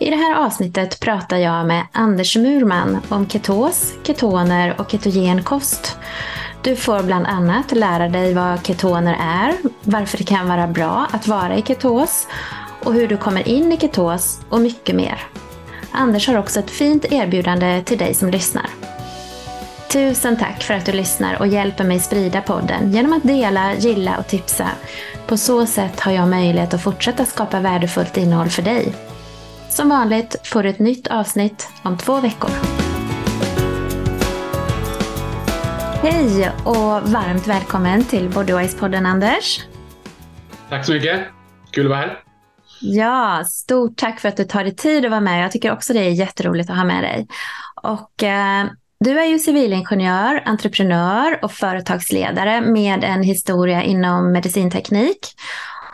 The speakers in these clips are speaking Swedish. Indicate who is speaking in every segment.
Speaker 1: I det här avsnittet pratar jag med Anders Murman om ketos, ketoner och ketogen kost. Du får bland annat lära dig vad ketoner är, varför det kan vara bra att vara i ketos och hur du kommer in i ketos och mycket mer. Anders har också ett fint erbjudande till dig som lyssnar. Tusen tack för att du lyssnar och hjälper mig sprida podden genom att dela, gilla och tipsa. På så sätt har jag möjlighet att fortsätta skapa värdefullt innehåll för dig. Som vanligt får du ett nytt avsnitt om två veckor. Hej och varmt välkommen till Bodywise-podden Anders.
Speaker 2: Tack så mycket. Kul att vara här.
Speaker 1: Ja, stort tack för att du tar dig tid att vara med. Jag tycker också det är jätteroligt att ha med dig. Och, eh, du är ju civilingenjör, entreprenör och företagsledare med en historia inom medicinteknik.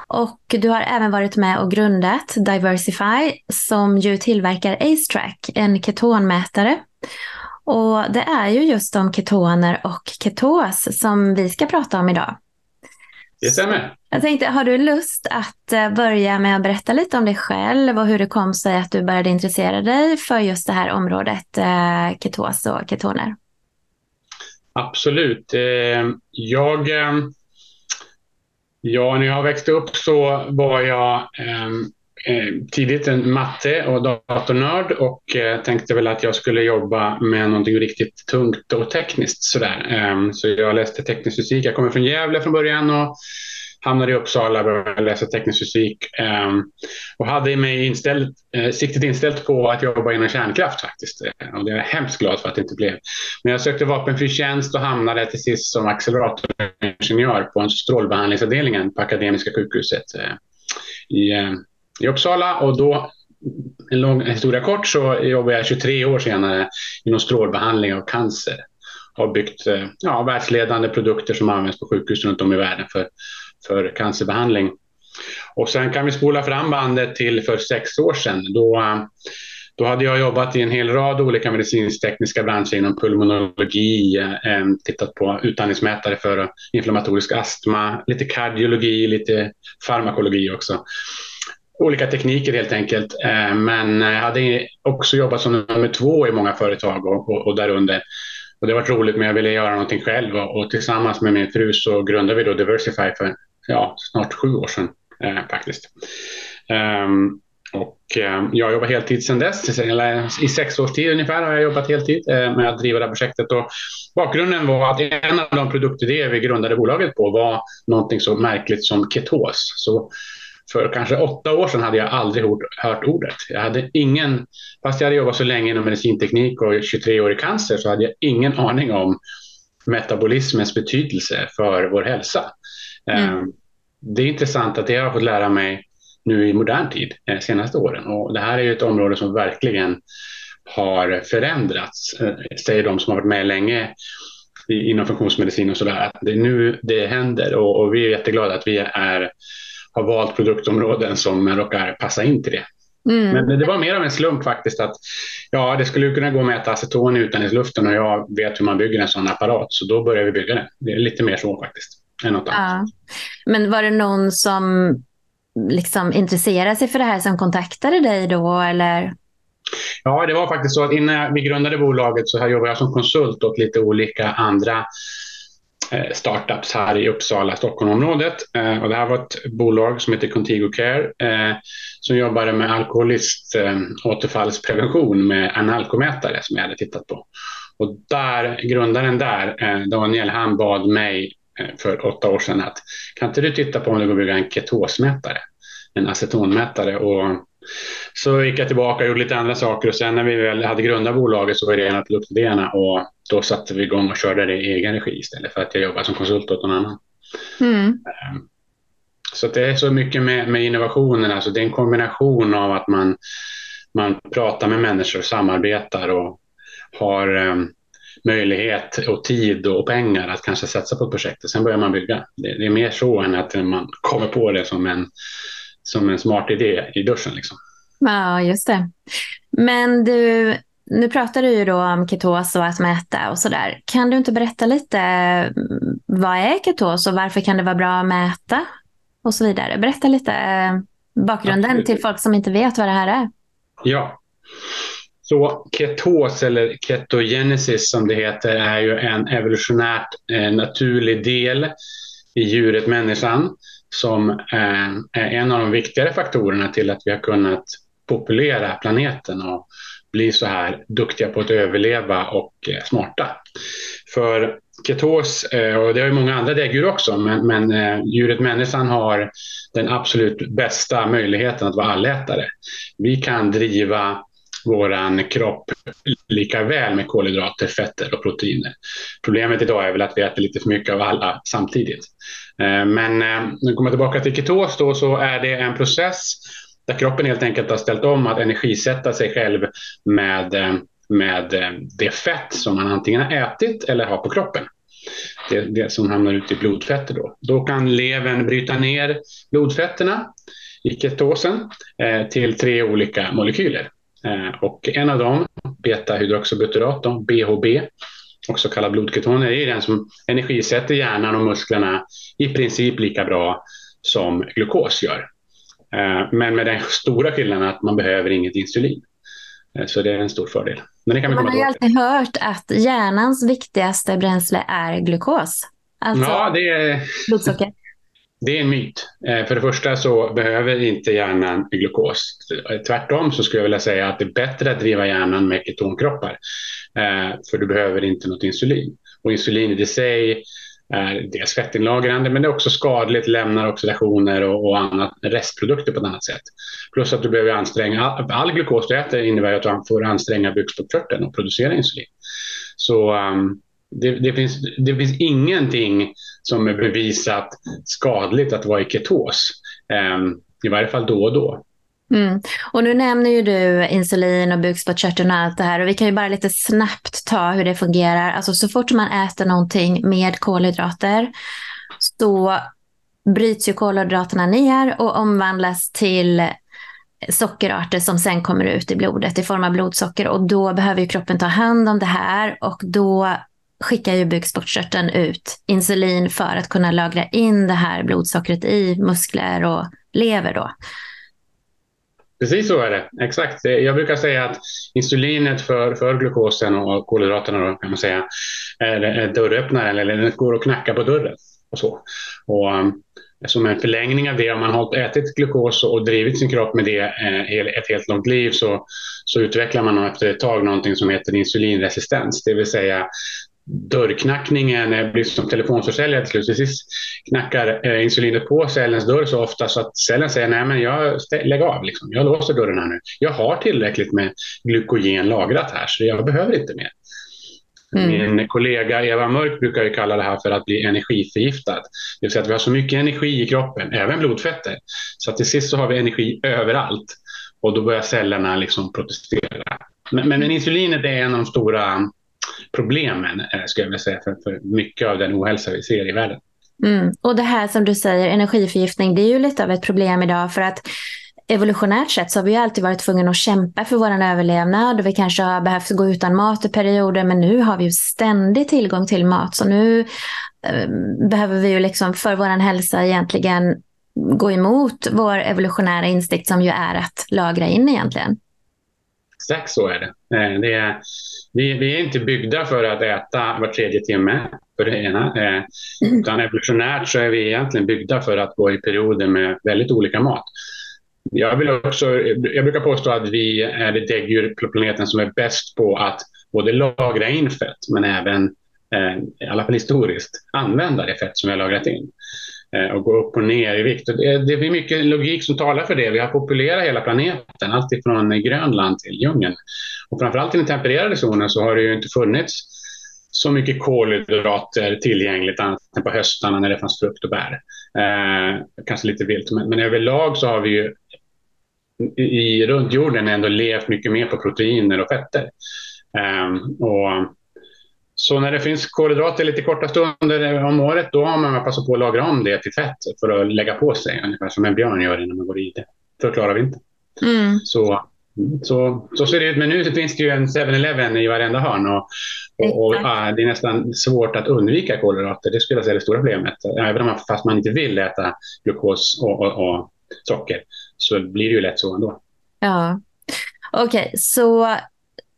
Speaker 1: Och du har även varit med och grundat Diversify som ju tillverkar AceTrack, en ketonmätare. Och det är ju just om ketoner och ketos som vi ska prata om idag.
Speaker 2: Det stämmer.
Speaker 1: Jag tänkte, har du lust att eh, börja med att berätta lite om dig själv och hur det kom sig att du började intressera dig för just det här området eh, ketos och ketoner?
Speaker 2: Absolut. Eh, jag Ja, när jag växte upp så var jag ehm, eh, tidigt en matte och datornörd och eh, tänkte väl att jag skulle jobba med någonting riktigt tungt och tekniskt sådär. Eh, så jag läste teknisk fysik. Jag kommer från Gävle från början och hamnade i Uppsala och började läsa teknisk fysik um, och hade mig inställt, uh, siktet inställt på att jobba inom kärnkraft faktiskt. Eh, och det är jag hemskt glad för att det inte blev. Men jag sökte vapenfri tjänst och hamnade till sist som acceleratoringenjör på en strålbehandlingsavdelningen på Akademiska sjukhuset uh, i, i Uppsala och då en lång historia kort så jobbade jag 23 år senare inom strålbehandling av cancer. Har byggt ja, världsledande produkter som används på sjukhus runt om i världen för för cancerbehandling. Och sen kan vi spola fram bandet till för sex år sedan. Då, då hade jag jobbat i en hel rad olika medicinsk-tekniska branscher inom pulmonologi, eh, tittat på utandningsmätare för inflammatorisk astma, lite kardiologi, lite farmakologi också. Olika tekniker helt enkelt. Eh, men jag hade också jobbat som nummer två i många företag och, och, och därunder. Och det var roligt, men jag ville göra någonting själv och, och tillsammans med min fru så grundade vi då Diversify för ja, snart sju år sedan eh, faktiskt. Um, och eh, jag har jobbat heltid sedan dess. I sex års tid ungefär har jag jobbat heltid eh, med att driva det här projektet. Och bakgrunden var att en av de produktidéer vi grundade bolaget på var någonting så märkligt som ketos. Så för kanske åtta år sedan hade jag aldrig hört ordet. Jag hade ingen, fast jag hade jobbat så länge inom medicinteknik och 23 år i cancer så hade jag ingen aning om metabolismens betydelse för vår hälsa. Mm. Ehm, det är intressant att det har fått lära mig nu i modern tid, de eh, senaste åren. Och det här är ju ett område som verkligen har förändrats, eh, säger de som har varit med länge inom funktionsmedicin och sådär. Det är nu det händer och, och, vi är jätteglada att vi är, har valt produktområden som råkar passa in till det. Mm. Men det var mer av en slump faktiskt att ja, det skulle kunna gå att mäta aceton i utandningsluften och jag vet hur man bygger en sån apparat så då börjar vi bygga den. Det är lite mer så faktiskt.
Speaker 1: Ja. Men var det någon som liksom intresserade sig för det här som kontaktade dig då eller?
Speaker 2: Ja, det var faktiskt så att innan vi grundade bolaget så jobbade jag som konsult åt lite olika andra eh, startups här i Uppsala, Stockholmområdet. Eh, och det här var ett bolag som heter Contigo Care eh, som jobbade med alkoholist återfallsprevention med en alkomätare som jag hade tittat på. Och där, grundaren där, Daniel, han bad mig för åtta år sedan att kan inte du titta på om det går att bygga en ketosmätare, en acetonmätare och så gick jag tillbaka och gjorde lite andra saker och sen när vi väl hade grundat bolaget så var det en av produktidéerna och då satte vi igång och körde det i egen regi istället för att jag jobbade som konsult åt någon annan. Mm. Ehm, så det är så mycket med, med innovationen, alltså det är en kombination av att man, man pratar med människor, samarbetar och har um, möjlighet och tid och pengar att kanske satsa på projektet. Sen börjar man bygga. Det, det är mer så än att man kommer på det som en, som en smart idé i duschen. Liksom.
Speaker 1: Ja, just det. Men du, nu pratar du ju då om ketos och att mäta och sådär. Kan du inte berätta lite, vad är ketos och varför kan det vara bra att mäta? Och så vidare. Berätta lite eh, bakgrunden Absolut. till folk som inte vet vad det här är.
Speaker 2: Ja. Så ketos eller ketogenesis som det heter är ju en evolutionärt eh, naturlig del i djuret människan som eh, är en av de viktigare faktorerna till att vi har kunnat populera planeten och bli så här duktiga på att överleva och eh, smarta. För ketos, eh, och det har ju många andra däggdjur också, men, men eh, djuret människan har den absolut bästa möjligheten att vara allätare. Vi kan driva vår kropp lika väl med kolhydrater, fetter och proteiner. Problemet idag är väl att vi äter lite för mycket av alla samtidigt. Eh, men eh, nu kommer jag tillbaka till ketos då, så är det en process där kroppen helt enkelt har ställt om att energisätta sig själv med, eh, med det fett som man antingen har ätit eller har på kroppen. Det, det som hamnar ute i blodfetter. Då. då kan levern bryta ner blodfetterna i ketosen eh, till tre olika molekyler. Eh, och en av dem, beta-hydroxybutyrat, BHB, också kallad blodketoner, är den som energisätter hjärnan och musklerna i princip lika bra som glukos gör. Eh, men med den stora skillnaden att man behöver inget insulin. Eh, så det är en stor fördel. Men det kan
Speaker 1: man har ju alltid hört att hjärnans viktigaste bränsle är glukos. Alltså
Speaker 2: ja, det är,
Speaker 1: blodsocker.
Speaker 2: Det är en myt. Eh, för det första så behöver inte hjärnan glukos. Tvärtom så skulle jag vilja säga att det är bättre att driva hjärnan med ketonkroppar. Eh, för du behöver inte något insulin. Och insulin i sig är dels fettinlagrande men det är också skadligt, lämnar oxidationer och, och annat, restprodukter på ett annat sätt. Plus att du behöver anstränga, all, all glukos du äter innebär att du får anstränga bukspottkörteln och producera insulin. Så um, det, det, finns, det finns ingenting som är bevisat skadligt att vara i ketos. Ehm, I varje fall då och då.
Speaker 1: Mm. Och nu nämner ju du insulin och bukspottkörteln och allt det här. Och vi kan ju bara lite snabbt ta hur det fungerar. Alltså så fort man äter någonting med kolhydrater så bryts ju kolhydraterna ner och omvandlas till sockerarter som sen kommer ut i blodet i form av blodsocker. Och då behöver ju kroppen ta hand om det här och då skickar ju bukspottkörteln ut insulin för att kunna lagra in det här blodsockret i muskler och lever då.
Speaker 2: Precis så är det, exakt. Jag brukar säga att insulinet för, för glukosen och kolhydraterna då, kan man säga, är dörröppnaren, eller den går och knackar på dörren. Och så. Och, um, som en förlängning av det, om man har ätit glukos och drivit sin kropp med det eh, ett helt långt liv så, så utvecklar man efter ett tag någonting som heter insulinresistens. Det vill säga dörrknackningen blir som telefonförsäljare till slut. Till sist knackar eh, insulinet på cellens dörr så ofta så att cellen säger nej men jag lägger av, liksom. jag låser dörren här nu. Jag har tillräckligt med glykogen lagrat här så jag behöver inte mer. Mm. Min kollega Eva Mörk brukar ju kalla det här för att bli energiförgiftad. Det vill säga att vi har så mycket energi i kroppen, även blodfetter, så att till sist så har vi energi överallt och då börjar cellerna liksom protestera. Men, men insulinet är en av de stora problemen, eh, skulle jag vilja säga, för, för mycket av den ohälsa vi ser i världen.
Speaker 1: Mm. Och det här som du säger, energiförgiftning, det är ju lite av ett problem idag för att evolutionärt sett så har vi alltid varit tvungna att kämpa för vår överlevnad och vi kanske har behövt gå utan mat i perioder men nu har vi ju ständig tillgång till mat så nu eh, behöver vi ju liksom för vår hälsa egentligen gå emot vår evolutionära instinkt som ju är att lagra in egentligen.
Speaker 2: Exakt så är det. Eh, det är, vi, vi, är inte byggda för att äta var tredje timme, för det ena. Eh, utan evolutionärt så är vi egentligen byggda för att gå i perioder med väldigt olika mat. Jag, vill också, jag brukar påstå att vi är det däggdjur på planeten som är bäst på att både lagra in fett men även, eh, i alla fall historiskt, använda det fett som vi har lagrat in. Eh, och gå upp och ner i vikt. Det, det är mycket logik som talar för det. Vi har populerat hela planeten, alltifrån Grönland till djungeln. Och framförallt i den tempererade zonen så har det ju inte funnits så mycket kolhydrater tillgängligt annat än på höstarna när det fanns frukt och bär. Eh, kanske lite vilt, men, men överlag så har vi ju i, runt jorden ändå levt mycket mer på proteiner och fetter. Eh, och Så när det finns kolhydrater lite korta stunder om året, då har man passat på att lagra om det till fett för att lägga på sig, ungefär som en björn gör innan man går i det. För att klara vintern. Mm. Så, så, så ser det ut. Men nu finns det ju en 7-Eleven i varenda hörn och, och, och ah, det är nästan svårt att undvika kolhydrater. Det skulle jag säga är det stora problemet. Även om man, fast man inte vill äta glukos och, och, och socker så blir det ju lätt så ändå.
Speaker 1: Ja, okej, okay, så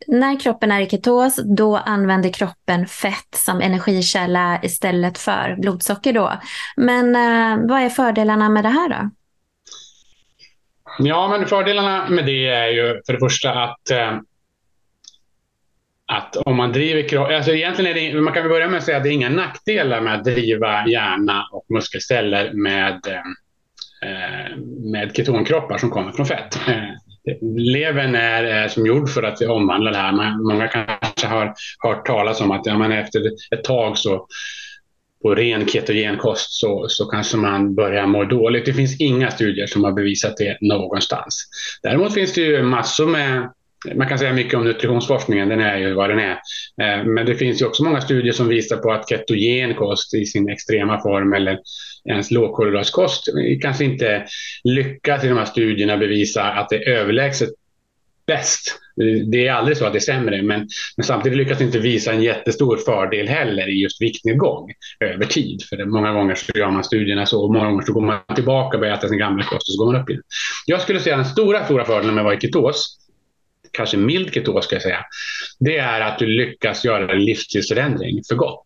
Speaker 1: när kroppen är i ketos, då använder kroppen fett som energikälla istället för blodsocker. Då. Men eh, vad är fördelarna med det här då?
Speaker 2: Ja, men fördelarna med det är ju för det första att eh, att om man driver kropp, alltså egentligen är det, man kan börja med att säga att det är inga nackdelar med att driva hjärna och muskelceller med, eh, eh med ketonkroppar som kommer från fett. Eh, levern är, är som gjord för att omvandla det här. Många kanske har hört talas om att ja, men efter ett tag så på ren ketogenkost så, så kanske man börjar må dåligt. Det finns inga studier som har bevisat det någonstans. Däremot finns det ju massor med man kan säga mycket om nutritionsforskningen, den är ju vad den är. Eh, men det finns ju också många studier som visar på att ketogen kost i sin extrema form eller ens lågkolhydratskost kanske inte lyckas i de här studierna bevisa att det är överlägset bäst. Det är aldrig så att det är sämre, men, men samtidigt lyckas inte visa en jättestor fördel heller i just viktnedgång över tid. För det, många gånger så gör man studierna så och många gånger så går man tillbaka och börjar äta sin gamla kost och så går man upp igen. Jag skulle säga den stora, stora fördelen med att vara i ketos kanske mild ketos ska jag säga, det är att du lyckas göra en livsstilsförändring för gott.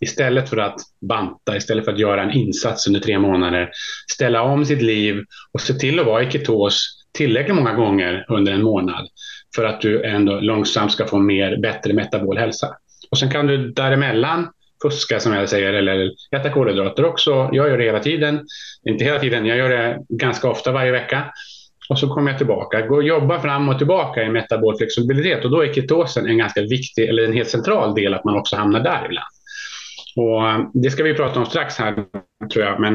Speaker 2: Istället för att banta, istället för att göra en insats under tre månader, ställa om sitt liv och se till att vara i ketos tillräckligt många gånger under en månad för att du ändå långsamt ska få mer, bättre metabol hälsa. Och sen kan du däremellan fuska som jag säger eller äta kolhydrater också. Jag gör det hela tiden. Inte hela tiden, jag gör det ganska ofta varje vecka. Och så kommer jag tillbaka, Gå och jobba fram och tillbaka i metabol flexibilitet och då är ketosen en ganska viktig, eller en helt central del att man också hamnar där ibland. Och eh, det ska vi prata om strax här, tror jag, men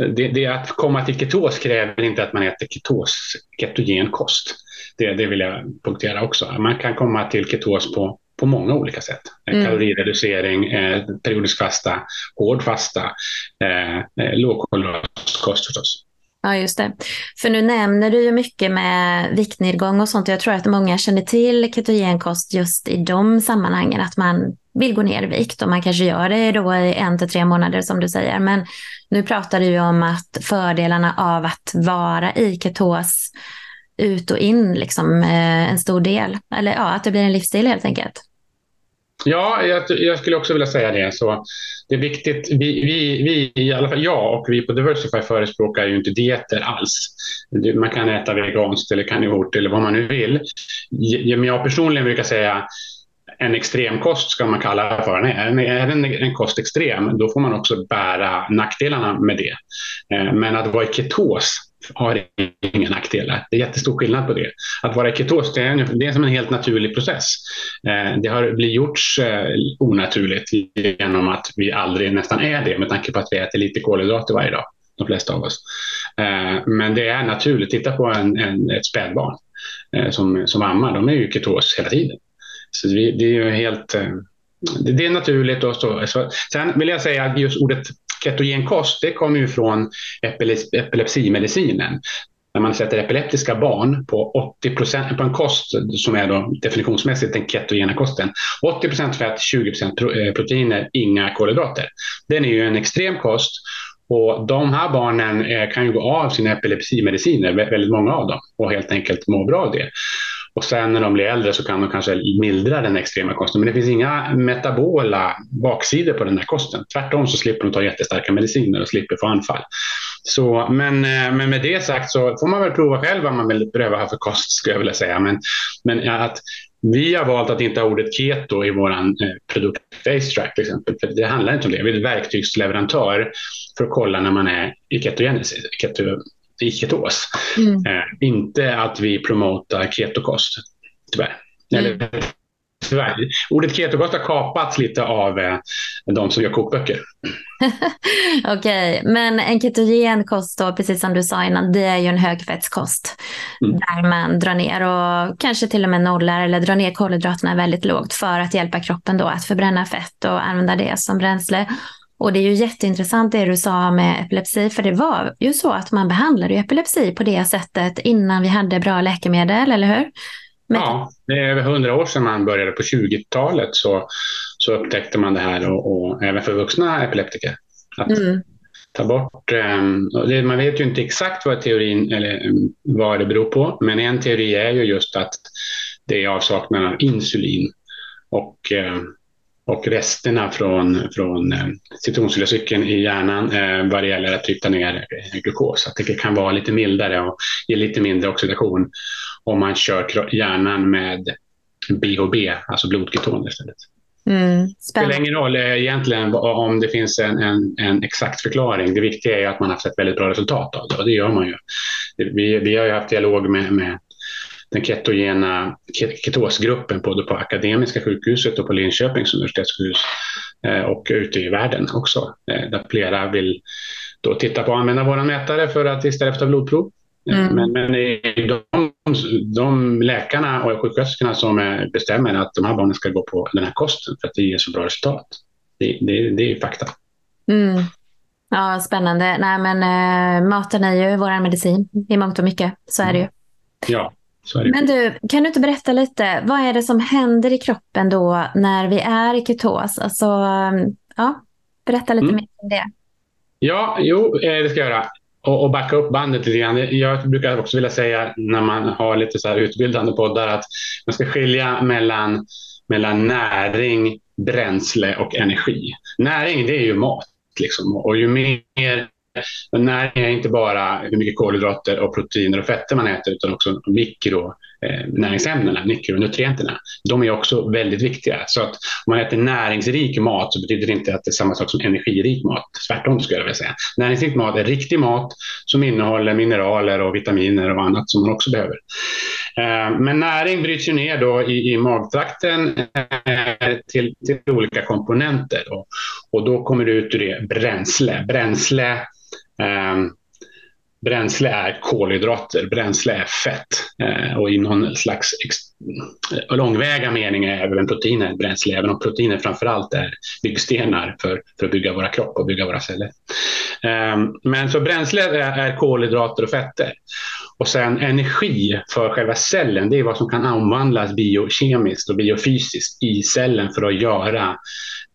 Speaker 2: eh, det, det att komma till ketos kräver inte att man äter ketos, ketogen kost. Det, det vill jag punktera också. Man kan komma till ketos på, på många olika sätt. Mm. Kalorireducering, eh, periodisk fasta, hård fasta, eh, eh lågkolhydratkost förstås.
Speaker 1: Ja, just det. För nu nämner du ju mycket med viktnedgång och sånt. Jag tror att många känner till ketogenkost just i de sammanhangen, att man vill gå ner i vikt och man kanske gör det då i en till tre månader som du säger. Men nu pratar du ju om att fördelarna av att vara i ketos ut och in, liksom eh, en stor del. Eller ja, att det blir en livsstil helt enkelt.
Speaker 2: Ja, jag, jag, skulle också vilja säga det. Så det är viktigt. Vi, vi, vi, i alla fall jag och vi på Diversify förespråkar ju inte dieter alls. Man kan äta veganskt eller karnivort eller vad man nu vill. Men jag personligen brukar säga en extremkost ska man kalla det för. Är en, en kost extrem, då får man också bära nackdelarna med det. Eh, men att vara i ketos har inga nackdelar. Det är jättestor skillnad på det. Att vara i ketos, det är, det är som en helt naturlig process. Eh, det har blivit gjorts eh, onaturligt genom att vi aldrig nästan är det med tanke på att vi äter lite kolhydrater varje dag, de flesta av oss. Eh, men det är naturligt. Titta på en, en, ett spädbarn eh, som, som ammar, de är ju i ketos hela tiden. Så det, det är ju helt... Eh, det, det är naturligt. Och så. så. Sen vill jag säga att just ordet ketogen kost, det kommer ju från epilepsimedicinen när man sätter epileptiska barn på 80% på en kost som är då definitionsmässigt den ketogena kosten. 80% fett, 20 eh, proteiner, inga kolhydrater. Den är ju en extrem kost och de här barnen eh, kan ju gå av sina epilepsimediciner, väldigt många av dem, och helt enkelt må bra av det. Och sen när de blir äldre så kan de kanske mildra den extrema kosten. Men det finns inga metabola baksidor på den här kosten. Tvärtom så slipper de ta jättestarka mediciner och slipper få anfall. Så, men, eh, men med det sagt så får man väl prova själv vad man vill pröva här för kost, skulle jag vilja säga. Men, men att vi har valt att inte ha ordet keto i vår eh, produkt FaceTrack till exempel. För det handlar inte om det. Vi är ett verktygsleverantör för att kolla när man är i ketogenesis, keto, i ketos. Mm. Eh, inte att vi promotar ketokost, tyvärr. Mm. Eller Tyvärr. Ordet ketokost har kapats lite av eh, de som gör kokböcker.
Speaker 1: Okej, okay. men en ketogen kost då, precis som du sa innan, det är ju en högfettskost. Mm. Där man drar ner och kanske till och med nollar eller drar ner kolhydraterna väldigt lågt för att hjälpa kroppen då att förbränna fett och använda det som bränsle. Och det är ju jätteintressant det du sa med epilepsi, för det var ju så att man behandlade epilepsi på det sättet innan vi hade bra läkemedel, eller hur?
Speaker 2: Men... Ja, det är över hundra år sedan man började på 20-talet så, så upptäckte man det här och, och även för vuxna epileptiker. Att mm. ta bort, um, det, man vet ju inte exakt vad teorin eller um, vad det beror på, men en teori är ju just att det är avsaknaden av insulin och um, och resterna från, från eh, citronsyracykeln i hjärnan eh, vad det gäller att trycka ner eh, glukos. Att det kan vara lite mildare och ge lite mindre oxidation om man kör hjärnan med BHB, alltså blodketoner istället. Mm, det spelar ingen roll eh, egentligen om det finns en, en, en, exakt förklaring. Det viktiga är att man har sett väldigt bra resultat av det och det gör man ju. Vi, vi har ju haft dialog med, med den ketogena ketosgruppen både på Akademiska sjukhuset och på Linköpings universitetssjukhus eh, och ute i världen också. Eh, där flera vill då titta på att använda våra mätare för att istället för ta blodprov. Eh, mm. Men, men de, de läkarna och sjuksköterskorna som bestämmer att de här barnen ska gå på den här kosten för att det ger så bra resultat. Det, det, det är fakta.
Speaker 1: Mm. Ja, spännande. Nej, men äh, maten är ju vår medicin i mångt och mycket. Så är det ju.
Speaker 2: Ja,
Speaker 1: men du, kan du inte berätta lite, vad är det som händer i kroppen då när vi är i ketos? Alltså, ja, berätta lite mm. mer om det.
Speaker 2: Ja, jo, eh, det ska jag göra. Och, och backa upp bandet lite grann. Jag brukar också vilja säga när man har lite så här utbildande poddar att man ska skilja mellan, mellan näring, bränsle och energi. Näring, det är ju mat. Liksom. Och ju mer men näring är inte bara hur mycket kolhydrater och proteiner och fetter man äter utan också mikronäringsämnena, eh, mikronutrienterna. De är också väldigt viktiga. Så att om man äter näringsrik mat så betyder det inte att det är samma sak som energirik mat. Tvärtom skulle jag vilja säga. Näringsrik mat är riktig mat som innehåller mineraler och vitaminer och annat som man också behöver. Eh, men näring bryts ju ner då i, i magtrakten eh, till, till olika komponenter och, och då kommer det ut ur det bränsle. Bränsle Ehm, bränsle är kolhydrater, bränsle är fett eh, och i någon slags eh, långväga mening är även proteiner bränsle, även om proteiner framförallt är byggstenar för, för att bygga våra kropp och bygga våra celler. Eh, men så bränsle är, är kolhydrater och fetter. Och sen energi för själva cellen, det är vad som kan omvandlas biokemiskt och biofysiskt i cellen för att göra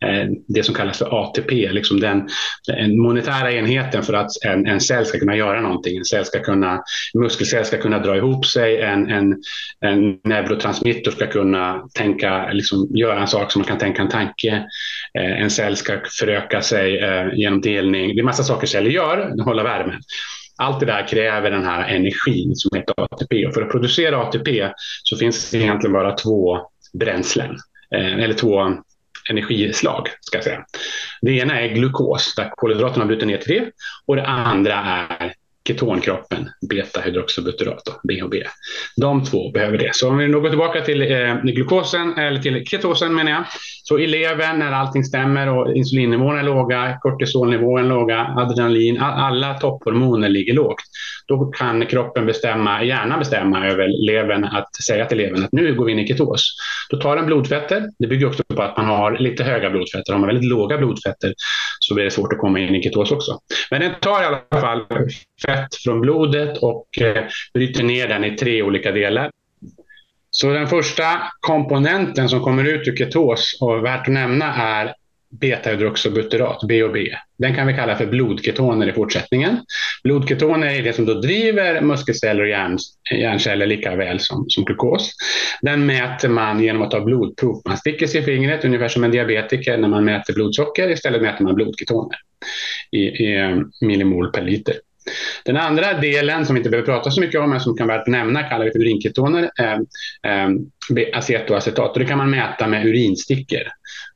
Speaker 2: Eh, det som kallas för ATP, liksom den, den monetära enheten för att en, en cell ska kunna göra någonting. En cell ska kunna, en muskelcell ska kunna dra ihop sig, en, en, en neurotransmitter ska kunna tänka, liksom, göra en sak som man kan tänka en tanke. Eh, en cell ska föröka sig eh, genom delning. Det är massa saker celler gör, hålla värmen. Allt det där kräver den här energin som heter ATP och för att producera ATP så finns det egentligen bara två bränslen eh, eller två energislag. Ska jag säga. Det ena är glukos, där kolhydraterna bryter ner till det. Och det andra är ketonkroppen, beta-hydroxobutyrat, BHB. De två behöver det. Så om vi nu går tillbaka till eh, glukosen, eller till ketosen menar jag. Så i levern när allting stämmer och insulinnivåerna är låga, kortisolnivån är låga, adrenalin, alla topphormoner ligger lågt. Då kan kroppen bestämma, gärna bestämma över levern att säga till levern att nu går vi in i ketos. Då tar den blodfetter. Det bygger också på att man har lite höga blodfetter. Har man väldigt låga blodfetter så blir det svårt att komma in i ketos också. Men den tar i alla fall fett från blodet och eh, bryter ner den i tre olika delar. Så den första komponenten som kommer ut ur ketos och värt att nämna är beta-hydroxybutyrat, BHB. Den kan vi kalla för blodketoner i fortsättningen. Blodketoner är det som då driver muskelceller och hjärn, hjärnceller lika väl som, som glukos. Den mäter man genom att ta blodprov. Man sticker sig i fingret ungefär som en diabetiker när man mäter blodsocker. Istället mäter man blodketoner i, i eh, millimol per liter. Den andra delen som vi inte behöver prata så mycket om, men som kan vara värt att nämna, kallar vi för urinketoner, eh, eh, acetoacetat. Och det kan man mäta med urinstickor.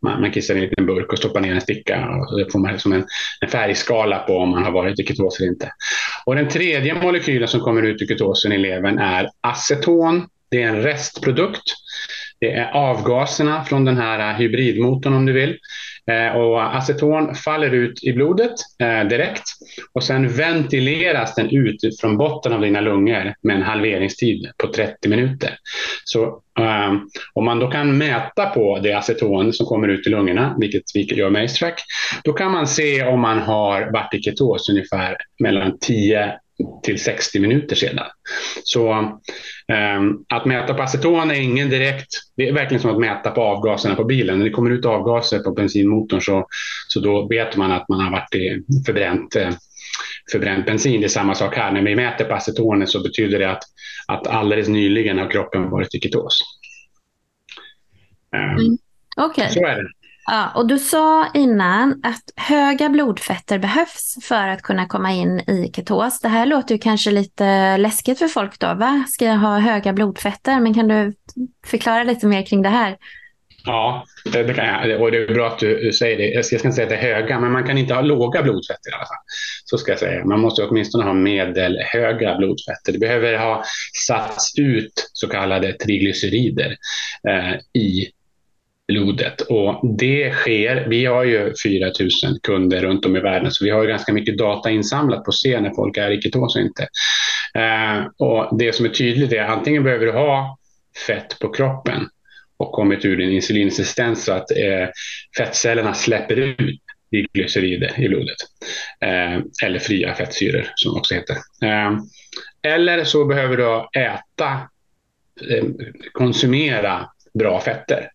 Speaker 2: Man, man kissar i en liten burk och stoppar ner en sticka och då får man liksom en, en färgskala på om man har varit i ketos eller inte. Och den tredje molekylen som kommer ut ur ketosen i levern är aceton. Det är en restprodukt Det är avgaserna från den här hybridmotorn om du vill. Eh, och aceton faller ut i blodet eh, direkt och sen ventileras den ut från botten av dina lungor med en halveringstid på 30 minuter. Så Um, om man då kan mäta på det aceton som kommer ut i lungorna, vilket vi gör med AceTrack, då kan man se om man har varit i ketos ungefär mellan 10 till 60 minuter sedan. Så um, att mäta på aceton är ingen direkt, det är verkligen som att mäta på avgaserna på bilen. När det kommer ut avgaser på bensinmotorn så, så då vet man att man har varit i förbränt eh, förbränt bensin. Det är samma sak här. När vi mäter på acetoner så betyder det att, att alldeles nyligen har kroppen varit i ketos.
Speaker 1: Um, mm. Okay.
Speaker 2: Så är det.
Speaker 1: Ja, och du sa innan att höga blodfetter behövs för att kunna komma in i ketos. Det här låter ju kanske lite läskigt för folk då. Va? Ska jag ha höga blodfetter? Men kan du förklara lite mer kring det här?
Speaker 2: Ja, det, det kan jag. Och det är bra att du säger det. Jag ska inte säga att det är höga, men man kan inte ha låga blodfetter i alla fall. Så ska jag säga. Man måste åtminstone ha medelhöga blodfetter. Det behöver ha satts ut så kallade triglycerider eh, i blodet. Och det sker, vi har ju 4000 kunder runt om i världen, så vi har ju ganska mycket data insamlat på att se när folk är i ketos och inte. Eh, och det som är tydligt är antingen behöver du ha fett på kroppen och kommit ur din insulinresistens så att eh, fettcellerna släpper ut glycerider i blodet. Eh, eller fria fettsyror som det också heter. Eh, eller så behöver du äta, eh, konsumera bra fetter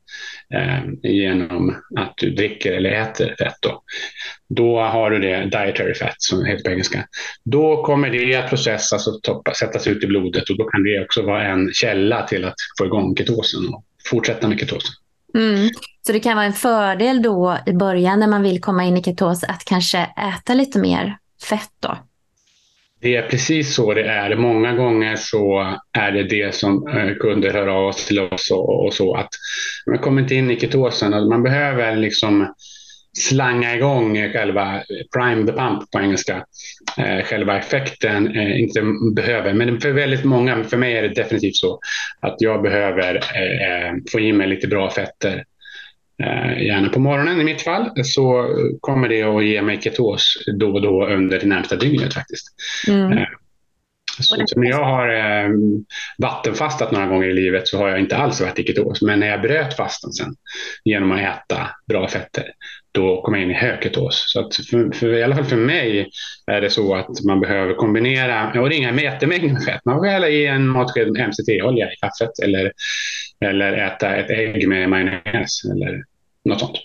Speaker 2: eh, genom att du dricker eller äter fett. Då. då har du det dietary fat som heter på engelska. Då kommer det att processas och toppa, sättas ut i blodet och då kan det också vara en källa till att få igång ketosen och fortsätta med ketosen.
Speaker 1: Mm. Så det kan vara en fördel då i början när man vill komma in i ketos att kanske äta lite mer fett då?
Speaker 2: Det är precis så det är. Många gånger så är det det som eh, kunder hör av oss till oss och, och så att man kommer inte in i ketosen. och Man behöver liksom slanga igång själva prime the pump på engelska. Eh, själva effekten eh, inte behöver, men för väldigt många, för mig är det definitivt så att jag behöver eh, eh få i mig lite bra fetter gärna på morgonen i mitt fall, så kommer det att ge mig ketos då och då under det närmsta dygnet faktiskt. Mm. Eh, så, så, när jag har eh, vattenfastat några gånger i livet så har jag inte alls varit i ketos. Men när jag bröt fastan sen genom att äta bra fetter, då kom jag in i hög ketos. Så att för, för, i alla fall för mig är det så att man behöver kombinera, och det är inga jättemängder med fett. Man får hälla i en matsked MCT-olja i kaffet eller, eller äta ett ägg med majonnäs eller något sånt.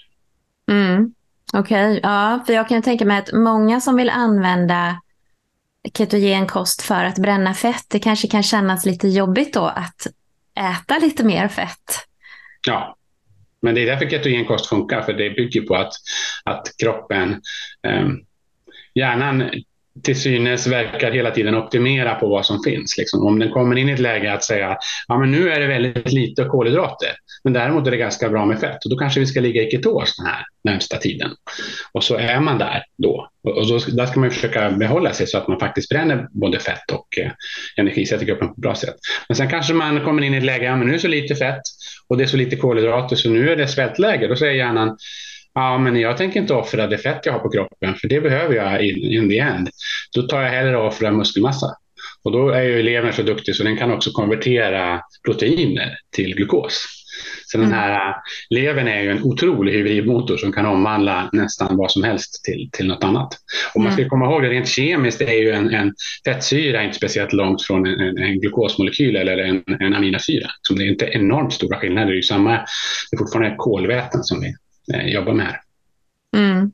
Speaker 1: Mm. Okej, okay. ja, för jag kan tänka mig att många som vill använda ketogen kost för att bränna fett, det kanske kan kännas lite jobbigt då att äta lite mer fett.
Speaker 2: Ja, men det är därför ketogenkost funkar, för det bygger på att, att kroppen, eh, hjärnan till synes verkar hela tiden optimera på vad som finns. Liksom. Om den kommer in i ett läge att säga ja men nu är det väldigt lite kolhydrater, men däremot är det ganska bra med fett och då kanske vi ska ligga i ketos den här närmsta tiden. Och så är man där då. Och då, där ska man försöka behålla sig så att man faktiskt bränner både fett och eh, energisätter kroppen på ett bra sätt. Men sen kanske man kommer in i ett läge, ja men nu är det så lite fett och det är så lite kolhydrater så nu är det svältläge. Då säger hjärnan, Ja, men jag tänker inte offra det fett jag har på kroppen, för det behöver jag in, in the end. Då tar jag hellre och offrar muskelmassa. Och då är ju levern så duktig så den kan också konvertera proteiner till glukos. Så den mm. här levern är ju en otrolig hybridmotor som kan omvandla nästan vad som helst till, till något annat. Och man ska mm. komma ihåg det rent kemiskt är ju en, en fettsyra inte speciellt långt från en, en, en glukosmolekyl eller en, en aminosyra. Så det är inte enormt stora skillnader. Det är, ju samma, det är fortfarande kolväten som vi Eh, jobba med här.
Speaker 1: Mm.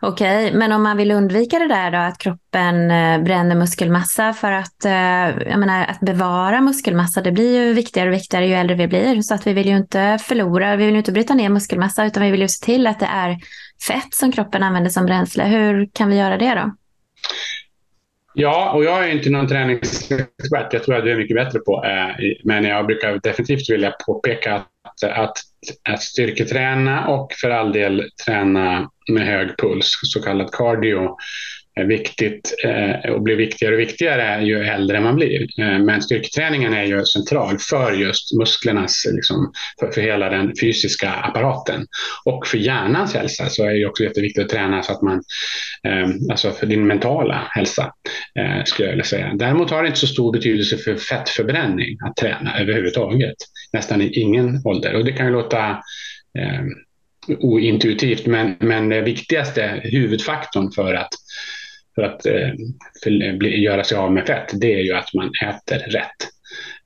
Speaker 1: Okej, okay. men om man vill undvika det där då, att kroppen eh, bränner muskelmassa för att, eh, jag menar, att bevara muskelmassa, det blir ju viktigare och viktigare ju äldre vi blir. Så att vi vill ju inte förlora, vi vill ju inte bryta ner muskelmassa, utan vi vill ju se till att det är fett som kroppen använder som bränsle. Hur kan vi göra det då?
Speaker 2: Ja, och jag är inte någon träningsexpert. Jag tror att du är mycket bättre på. Eh, men jag brukar definitivt vilja påpeka att, att att styrketräna och för all del träna med hög puls, så kallad cardio, viktigt eh, och blir viktigare och viktigare ju äldre man blir. Eh, men styrketräningen är ju central för just musklernas, liksom, för, för hela den fysiska apparaten. Och för hjärnans hälsa så är det också jätteviktigt att träna så att man, eh, alltså för din mentala hälsa, skulle jag vilja säga. Däremot har det inte så stor betydelse för fettförbränning att träna överhuvudtaget. Nästan i ingen ålder. Och det kan ju låta ointuitivt, men, men det viktigaste huvudfaktorn för att för att eh, för, eh, bli, göra sig av med fett, det är ju att man äter rätt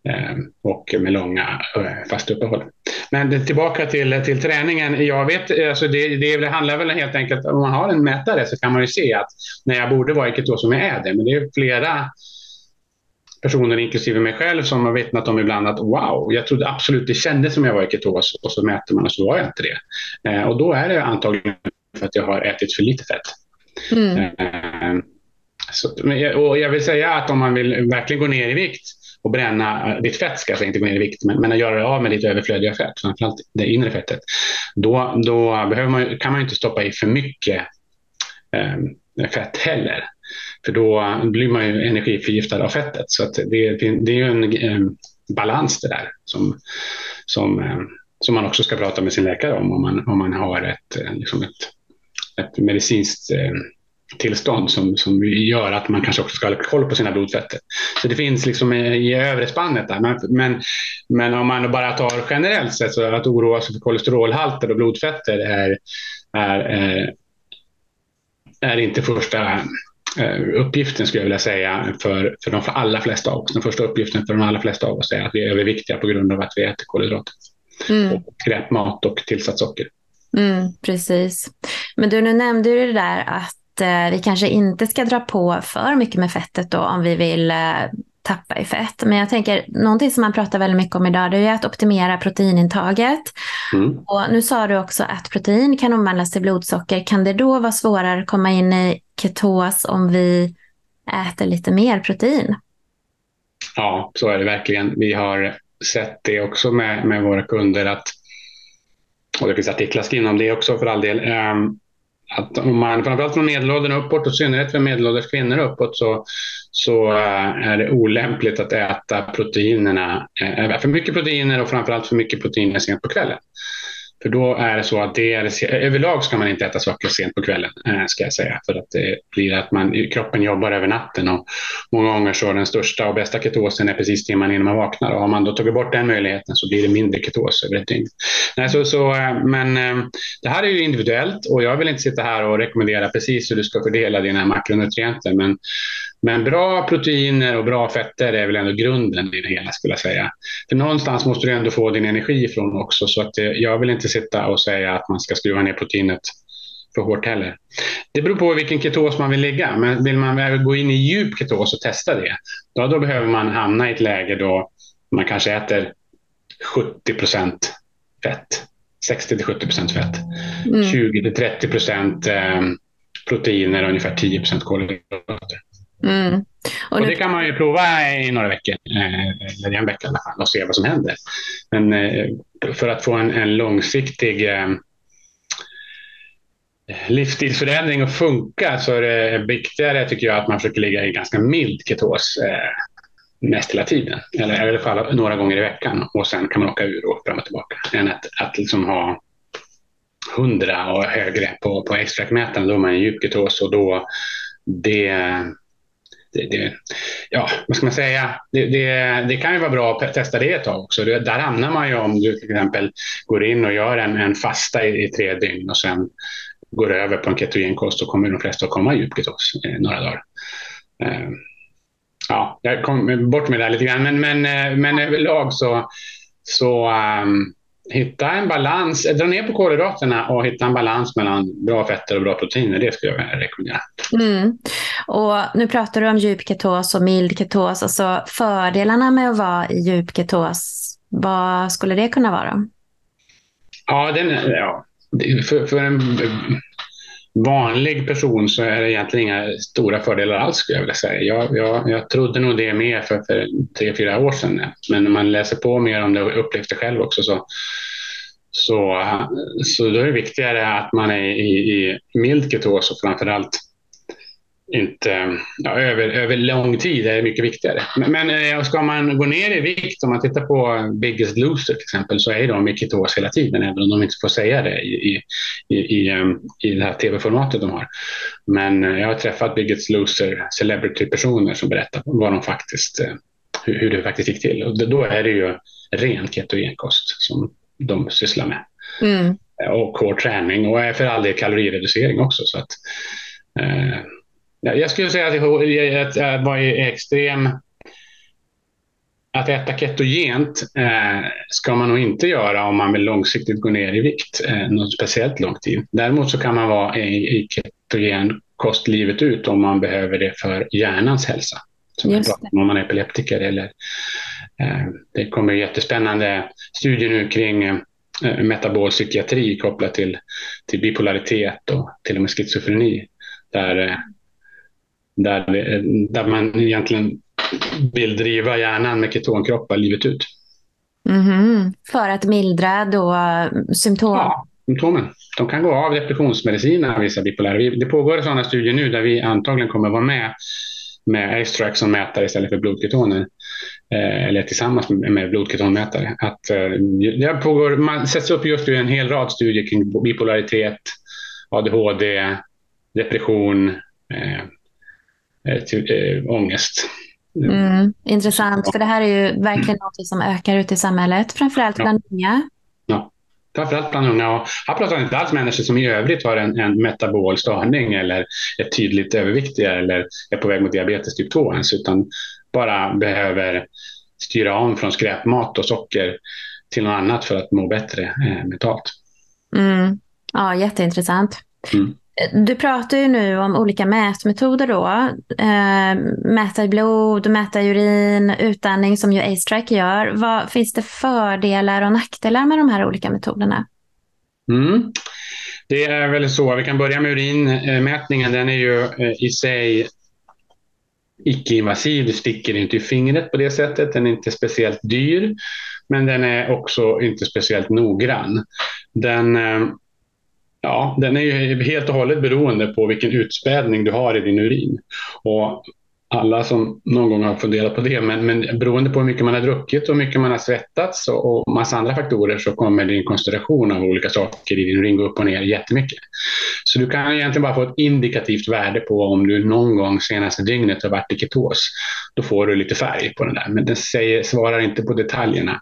Speaker 2: eh, och med långa eh, fasta uppehåll. Men det, tillbaka till, till träningen. Jag vet, eh, alltså det, det, det handlar väl helt enkelt om man har en mätare så kan man ju se att när jag borde vara i ketos som jag är det. Men det är flera personer, inklusive mig själv, som har vittnat om ibland att wow, jag trodde absolut det kändes som jag var i ketos och så mäter man och så var jag inte det. Eh, och då är det antagligen för att jag har ätit för lite fett. Mm. Eh, så, och jag vill säga att om man vill verkligen gå ner i vikt och bränna eh, ditt fett, ska alltså inte gå ner i vikt, men, men att göra det av med ditt överflödiga fett, framförallt det inre fettet, då, då behöver man, kan man inte stoppa i för mycket eh, fett heller. För då blir man ju energiförgiftad av fettet. Så att det, det är ju en eh, balans det där som, som, eh, som man också ska prata med sin läkare om, om man, om man har ett, eh, liksom ett ett medicinskt eh, tillstånd som, som gör att man kanske också ska ha koll på sina blodfetter. Så det finns liksom i, övre spannet där. Men, men, men, om man bara tar generellt sett så att oroa sig för kolesterolhalter och blodfetter är, är, är, eh, är inte första eh, uppgiften skulle jag vilja säga för, för de allra flesta av oss. Den första uppgiften för de allra flesta av oss är att vi är överviktiga på grund av att vi äter kolhydrater. Mm. Och skräpmat och tillsatt socker.
Speaker 1: Mm, precis. Men du, nu nämnde du det där att eh, vi kanske inte ska dra på för mycket med fettet då om vi vill eh, tappa i fett. Men jag tänker, någonting som man pratar väldigt mycket om idag det är att optimera proteinintaget. Mm. Och nu sa du också att protein kan omvandlas till blodsocker. Kan det då vara svårare att komma in i ketos om vi äter lite mer protein?
Speaker 2: Ja, så är det verkligen. Vi har sett det också med, med våra kunder att och det finns artiklar skrivna om det också för all del. Ehm, att om man, framförallt från medelåldern uppåt och i synnerhet för medelålders kvinnor uppåt så, så eh, är det olämpligt att äta proteinerna, eh, för mycket proteiner och framförallt för mycket proteiner sent på kvällen. För då är det så att det är, överlag ska man inte äta socker sent på kvällen, eh, ska jag säga. För att det blir att man, kroppen jobbar över natten och många gånger så den största och bästa ketosen är precis timmen innan man vaknar. Och har man då tagit bort den möjligheten så blir det mindre ketos över ett dygn. Nej, så, så, eh, men eh, det här är ju individuellt och jag vill inte sitta här och rekommendera precis hur du ska fördela dina makronutrienter. Men men bra proteiner och bra fetter är väl ändå grunden i det hela skulle jag säga. För någonstans måste du ändå få din energi ifrån också så att jag vill inte sitta och säga att man ska skruva ner proteinet för hårt heller. Det beror på vilken ketos man vill ligga, men vill man gå in i djup ketos och testa det, då, då behöver man hamna i ett läge då man kanske äter 70 procent fett, 60 till 70 procent fett, mm. 20 till 30 procent eh, proteiner och ungefär 10 procent kolhydrater. Mm. Och, och, det kan man ju prova i några veckor, eh, eller i en vecka i alla fall, och se vad som händer. Men eh, för att få en, en långsiktig eh, livsstilsförändring att funka så är det viktigare tycker jag att man försöker ligga i ganska mild ketos mest hela tiden. Eller i alla fall några gånger i veckan och sen kan man åka ur och fram och tillbaka. Än att, att liksom ha 100 och högre på, på extraktmätaren, då är man i djup ketos och då det det, det, ja, vad ska man säga? Det, det, det, kan ju vara bra att testa det ett tag också. Det, där hamnar man ju om du till exempel går in och gör en, en fasta i, i tre dygn och sen går över på en ketogenkost så kommer de flesta att komma i djupketos eh, några dagar. Eh, ja, jag kom bort med det lite grann, men, men, eh, men överlag så, så um, hitta en balans, dra ner på kolhydraterna och hitta en balans mellan bra fetter och bra proteiner. Det skulle jag rekommendera.
Speaker 1: Mm. Och nu pratar du om djup ketos och mild ketos. Alltså fördelarna med att vara i djup ketos, vad skulle det kunna vara?
Speaker 2: Ja, den, ja för, för en vanlig person så är det egentligen inga stora fördelar alls skulle jag vilja säga. Jag, jag, jag trodde nog det mer för, för tre, fyra år sedan. Men när man läser på mer om det och upplevt det själv också så, så, så då är det viktigare att man är i, i mild ketos och framförallt inte ja, över, över lång tid är mycket viktigare. Men, men eh, ska man gå ner i vikt, om man tittar på Biggest Loser till exempel, så är de i ketos hela tiden, även om de inte får säga det i, i, i, ehm, i det här tv-formatet de har. Men eh, jag har träffat Biggest Loser celebrity-personer som berättar vad de faktiskt, eh, hur, hur det faktiskt gick till. Och då är det ju ren ketogenkost som de sysslar med. Mm. Och hård träning och för all del kalorireducering också. Så att, eh, jag skulle säga att, att vara extrem att äta ketogent eh, ska man nog inte göra om man vill långsiktigt gå ner i vikt eh, någon speciellt lång tid. Däremot så kan man vara i, i ketogen kost livet ut om man behöver det för hjärnans hälsa. Som Just det. om man är epileptiker eller eh, det kommer jättespännande studier nu kring eh, metabol psykiatri kopplat till, till bipolaritet och till och med schizofreni. Där eh, där, där man egentligen vill driva hjärnan med ketonkroppar livet ut.
Speaker 1: Mm -hmm. För att mildra då symptom?
Speaker 2: Ja, symptomen. De kan gå av depressionsmediciner, vissa bipolära. Det pågår sådana studier nu där vi antagligen kommer vara med med Astrax som mätare istället för blodketoner. Eh, eller tillsammans med blodketonmätare. Att, eh, det pågår, man sätts upp just nu en hel rad studier kring bipolaritet, ADHD, depression, eh, Eh, till, äh, ångest.
Speaker 1: Mm, intressant, för det här är ju verkligen något som ökar ute i samhället, framförallt bland ja. unga.
Speaker 2: Ja, framförallt bland unga. Och här pratar inte alls människor som i övrigt har en, en metabol störning eller är tydligt överviktiga eller är på väg mot diabetes typ 2 ens, utan bara behöver styra om från skräpmat och socker till något annat för att må bättre eh, mentalt.
Speaker 1: Mm. Ja, jätteintressant. Mm. Du pratar ju nu om olika mätmetoder då. Eh, mäta i blod, mäta i urin, utandning som ju A-Strike gör. Vad, finns det fördelar och nackdelar med de här olika metoderna?
Speaker 2: Mm. Det är väl så, vi kan börja med urinmätningen. Den är ju eh, i sig icke-invasiv. Du sticker inte i fingret på det sättet. Den är inte speciellt dyr, men den är också inte speciellt noggrann. Den eh, Ja, den är ju helt och hållet beroende på vilken utspädning du har i din urin. Och alla som någon gång har funderat på det, men, men beroende på hur mycket man har druckit och hur mycket man har svettats och, och massa andra faktorer så kommer din koncentration av olika saker i din urin gå upp och ner jättemycket. Så du kan egentligen bara få ett indikativt värde på om du någon gång senaste dygnet har varit i ketos. Då får du lite färg på den där, men den säger, svarar inte på detaljerna.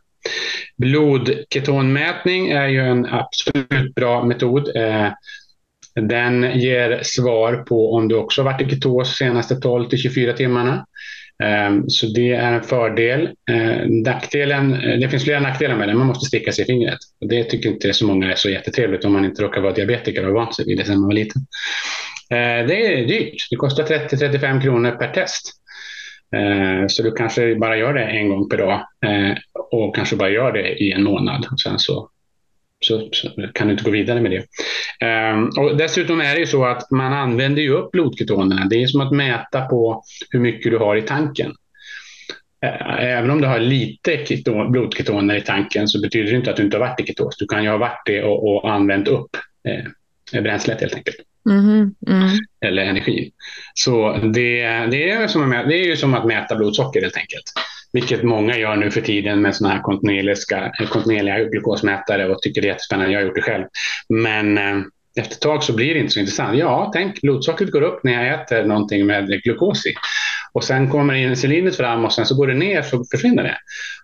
Speaker 2: Blodketonmätning är ju en absolut bra metod. Eh, den ger svar på om du också varit i ketos senaste 12 till 24 timmarna. Eh, så det är en fördel. Eh, nackdelen, det finns flera nackdelar med den. Man måste sticka sig i fingret. Det tycker inte så många är så jättetrevligt om man inte råkar vara diabetiker och vant sig vid det sedan man var liten. Det är dyrt. Det kostar 30-35 kronor per test. Eh, så du kanske bara gör det en gång per dag eh, och kanske bara gör det i en månad. Och sen så, så, så kan du inte gå vidare med det. Ehm, och dessutom är det ju så att man använder ju upp blodketonerna. Det är som att mäta på hur mycket du har i tanken. Eh, även om du har lite blodketoner i tanken så betyder det inte att du inte har varit i ketos. Du kan ju ha varit det och, och använt upp eh, bränslet helt enkelt. Mm, mm. Eller energi. Så det, det, är som att, det är ju som att mäta blodsocker helt enkelt. Vilket många gör nu för tiden med sådana här kontinuerliga glukosmätare och tycker det är jättespännande. Jag har gjort det själv. Men eh, efter ett tag så blir det inte så intressant. Ja, tänk, blodsockret går upp när jag äter någonting med glukos i. Och sen kommer insulinet fram och sen så går det ner så försvinner det.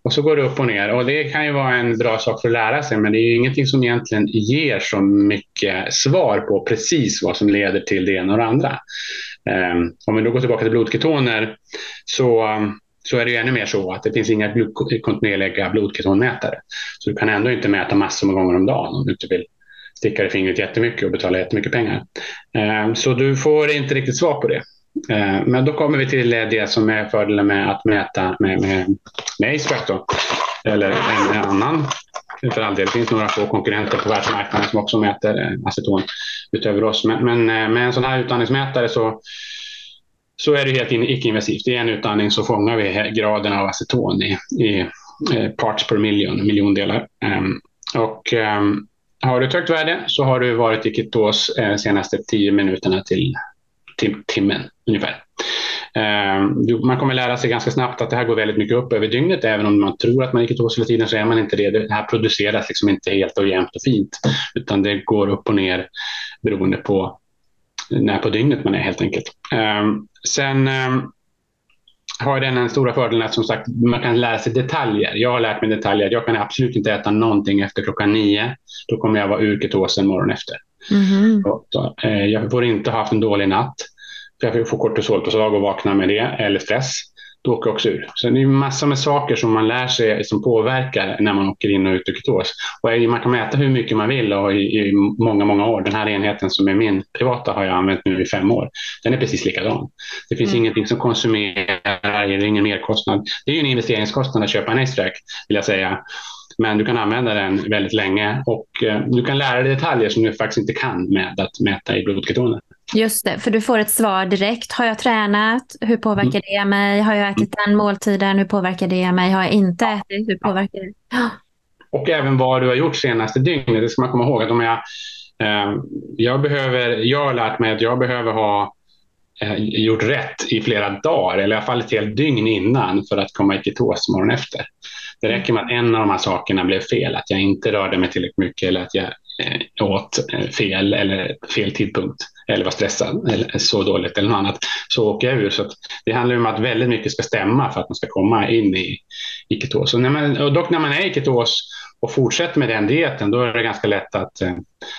Speaker 2: Och så går det upp och ner. Och det kan ju vara en bra sak för att lära sig, men det är ju ingenting som egentligen ger så mycket svar på precis vad som leder till det ena och det andra. Um, om vi då går tillbaka till blodketoner så så är det ju ännu mer så att det finns inga kontinuerliga blodketonmätare. Så du kan ändå inte mäta massor med gånger om dagen om du inte vill sticka i fingret jättemycket och betala jättemycket pengar. Eh, så du får inte riktigt svar på det. Eh, men då kommer vi till det som är fördelen med att mäta med, med, med Acetrack eller en, annan för all del. Det finns några få konkurrenter på världsmarknaden som också mäter eh, aceton utöver oss. Men, men med en sån här utandningsmätare så, så är det helt icke-invasivt. I en utandning så fångar vi graden av aceton i, i parts per million, miljondelar. Ehm, och um, har du ett högt värde så har du varit i ketos eh, senaste tio minuterna till, timmen ungefär. Eh, man kommer lära sig ganska snabbt att det här går väldigt mycket upp över dygnet. Även om man tror att man är ketos hela tiden så är man inte det. Det här produceras liksom inte helt och jämnt och fint. Utan det går upp och ner beroende på när på dygnet man är helt enkelt. Eh, sen eh, har den en stora fördelen att som sagt, man kan lära sig detaljer. Jag har lärt mig detaljer. Jag kan absolut inte äta någonting efter klockan nio. Då kommer jag vara ur ketosen morgonen efter. Mm. Och då, eh, jag får inte ha haft en dålig natt. För jag får kortisolpåslag och vakna med det, eller stress då åker jag också ur. Så det är massor med saker som man lär sig som påverkar när man åker in och ut ur ketos. Och man kan mäta hur mycket man vill och i, i, många, många år. Den här enheten som är min privata har jag använt nu i fem år. Den är precis likadan. Det finns mm. ingenting som konsumerar, det är ingen merkostnad. Det är ju en investeringskostnad att köpa en Astrack, vill jag säga. Men du kan använda den väldigt länge och eh, du kan lära dig detaljer som du faktiskt inte kan med att mäta i blodketoner.
Speaker 1: Just det, för du får ett svar direkt. Har jag tränat? Hur påverkar mm. det mig? Har jag ätit den måltiden? Hur påverkar det mig? Har jag inte ätit? Hur påverkar det?
Speaker 2: Och även vad du har gjort senaste dygnet. Det ska man komma ihåg. Att om jag, eh, jag, behöver, jag har lärt mig att jag behöver ha eh, gjort rätt i flera dagar, eller i alla fall ett helt dygn innan för att komma i ketos morgonen efter. Det räcker med att en av de här sakerna blev fel, att jag inte rörde mig tillräckligt mycket eller att jag Eh, åt eh, fel eller fel tidpunkt eller var stressad eller så dåligt eller något annat så åker jag ur. Så det handlar om att väldigt mycket ska stämma för att man ska komma in i, i ketos. Och, när man, och dock när man är i ketos och fortsätter med den dieten, då är det ganska lätt att eh,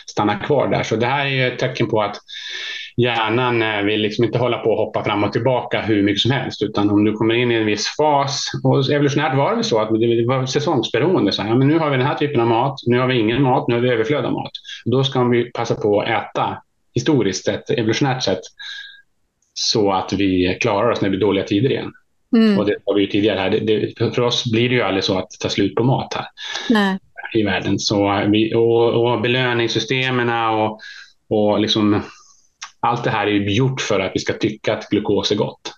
Speaker 2: stanna kvar där. Så det här är ett tecken på att hjärnan eh, vill liksom inte hålla på och hoppa fram och tillbaka hur mycket som helst, utan om du kommer in i en viss fas, och evolutionärt var det så att det var säsongsberoende, så här, ja, men nu har vi den här typen av mat, nu har vi ingen mat, nu har vi överflöd av mat. Då ska vi passa på att äta historiskt sett, evolutionärt sett, så att vi klarar oss när det blir dåliga tider igen. Mm. Och det har vi ju tidigare här. Det, det, för oss blir det ju aldrig så att tar slut på mat här Nej. i världen. Så vi, och, och belöningssystemen och, och liksom, allt det här är gjort för att vi ska tycka att glukos är gott.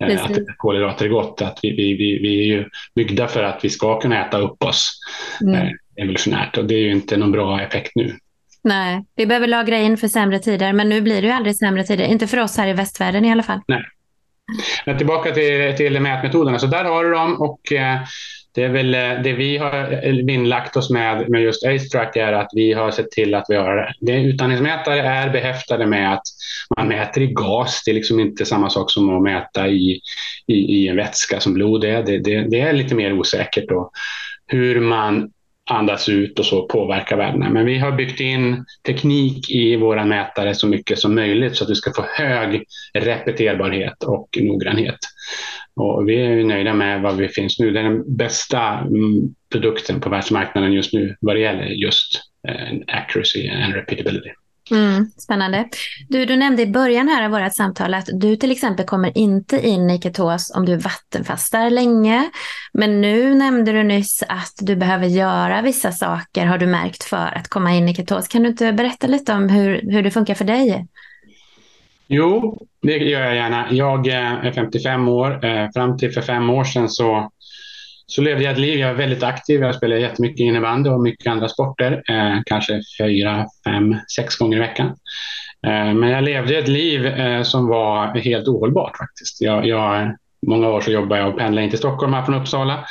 Speaker 2: Eh, Precis. Att kolhydrater är gott. Att vi, vi, vi, vi, är ju byggda för att vi ska kunna äta upp oss mm. eh, evolutionärt och det är ju inte någon bra effekt nu.
Speaker 1: Nej, vi behöver lagra in för sämre tider, men nu blir det ju aldrig sämre tider. Inte för oss här i västvärlden i alla fall.
Speaker 2: Nej. Men tillbaka till, till mätmetoderna. Så där har du dem och eh, det är väl eh, det vi har eh, vinnlagt oss med med just AceTrack är att vi har sett till att vi har det. Utandningsmätare är behäftade med att man mäter i gas. Det är liksom inte samma sak som att mäta i, i, i en vätska som blod är. Det, det, det är lite mer osäkert. Då. Hur man andas ut och så påverkar värdena. Men vi har byggt in teknik i våra mätare så mycket som möjligt så att vi ska få hög repeterbarhet och noggrannhet. Och vi är nöjda med vad vi finns nu. Det är den bästa mm, produkten på världsmarknaden just nu vad det gäller just eh, accuracy and repeatability.
Speaker 1: Mm, spännande. Du, du nämnde i början här av vårt samtal att du till exempel kommer inte in i ketos om du vattenfastar länge. Men nu nämnde du nyss att du behöver göra vissa saker har du märkt för att komma in i ketos. Kan du inte berätta lite om hur, hur det funkar för dig?
Speaker 2: Jo, det gör jag gärna. Jag är 55 år. Eh, fram till för fem år sedan så så levde jag ett liv. Jag var väldigt aktiv. Jag spelade jättemycket innebandy och mycket andra sporter. Eh, kanske fyra, fem, sex gånger i veckan. Eh, men jag levde ett liv eh, som var helt ohållbart faktiskt. Jag, jag, många år så jobbade jag och pendlade in till Stockholm här från Uppsala.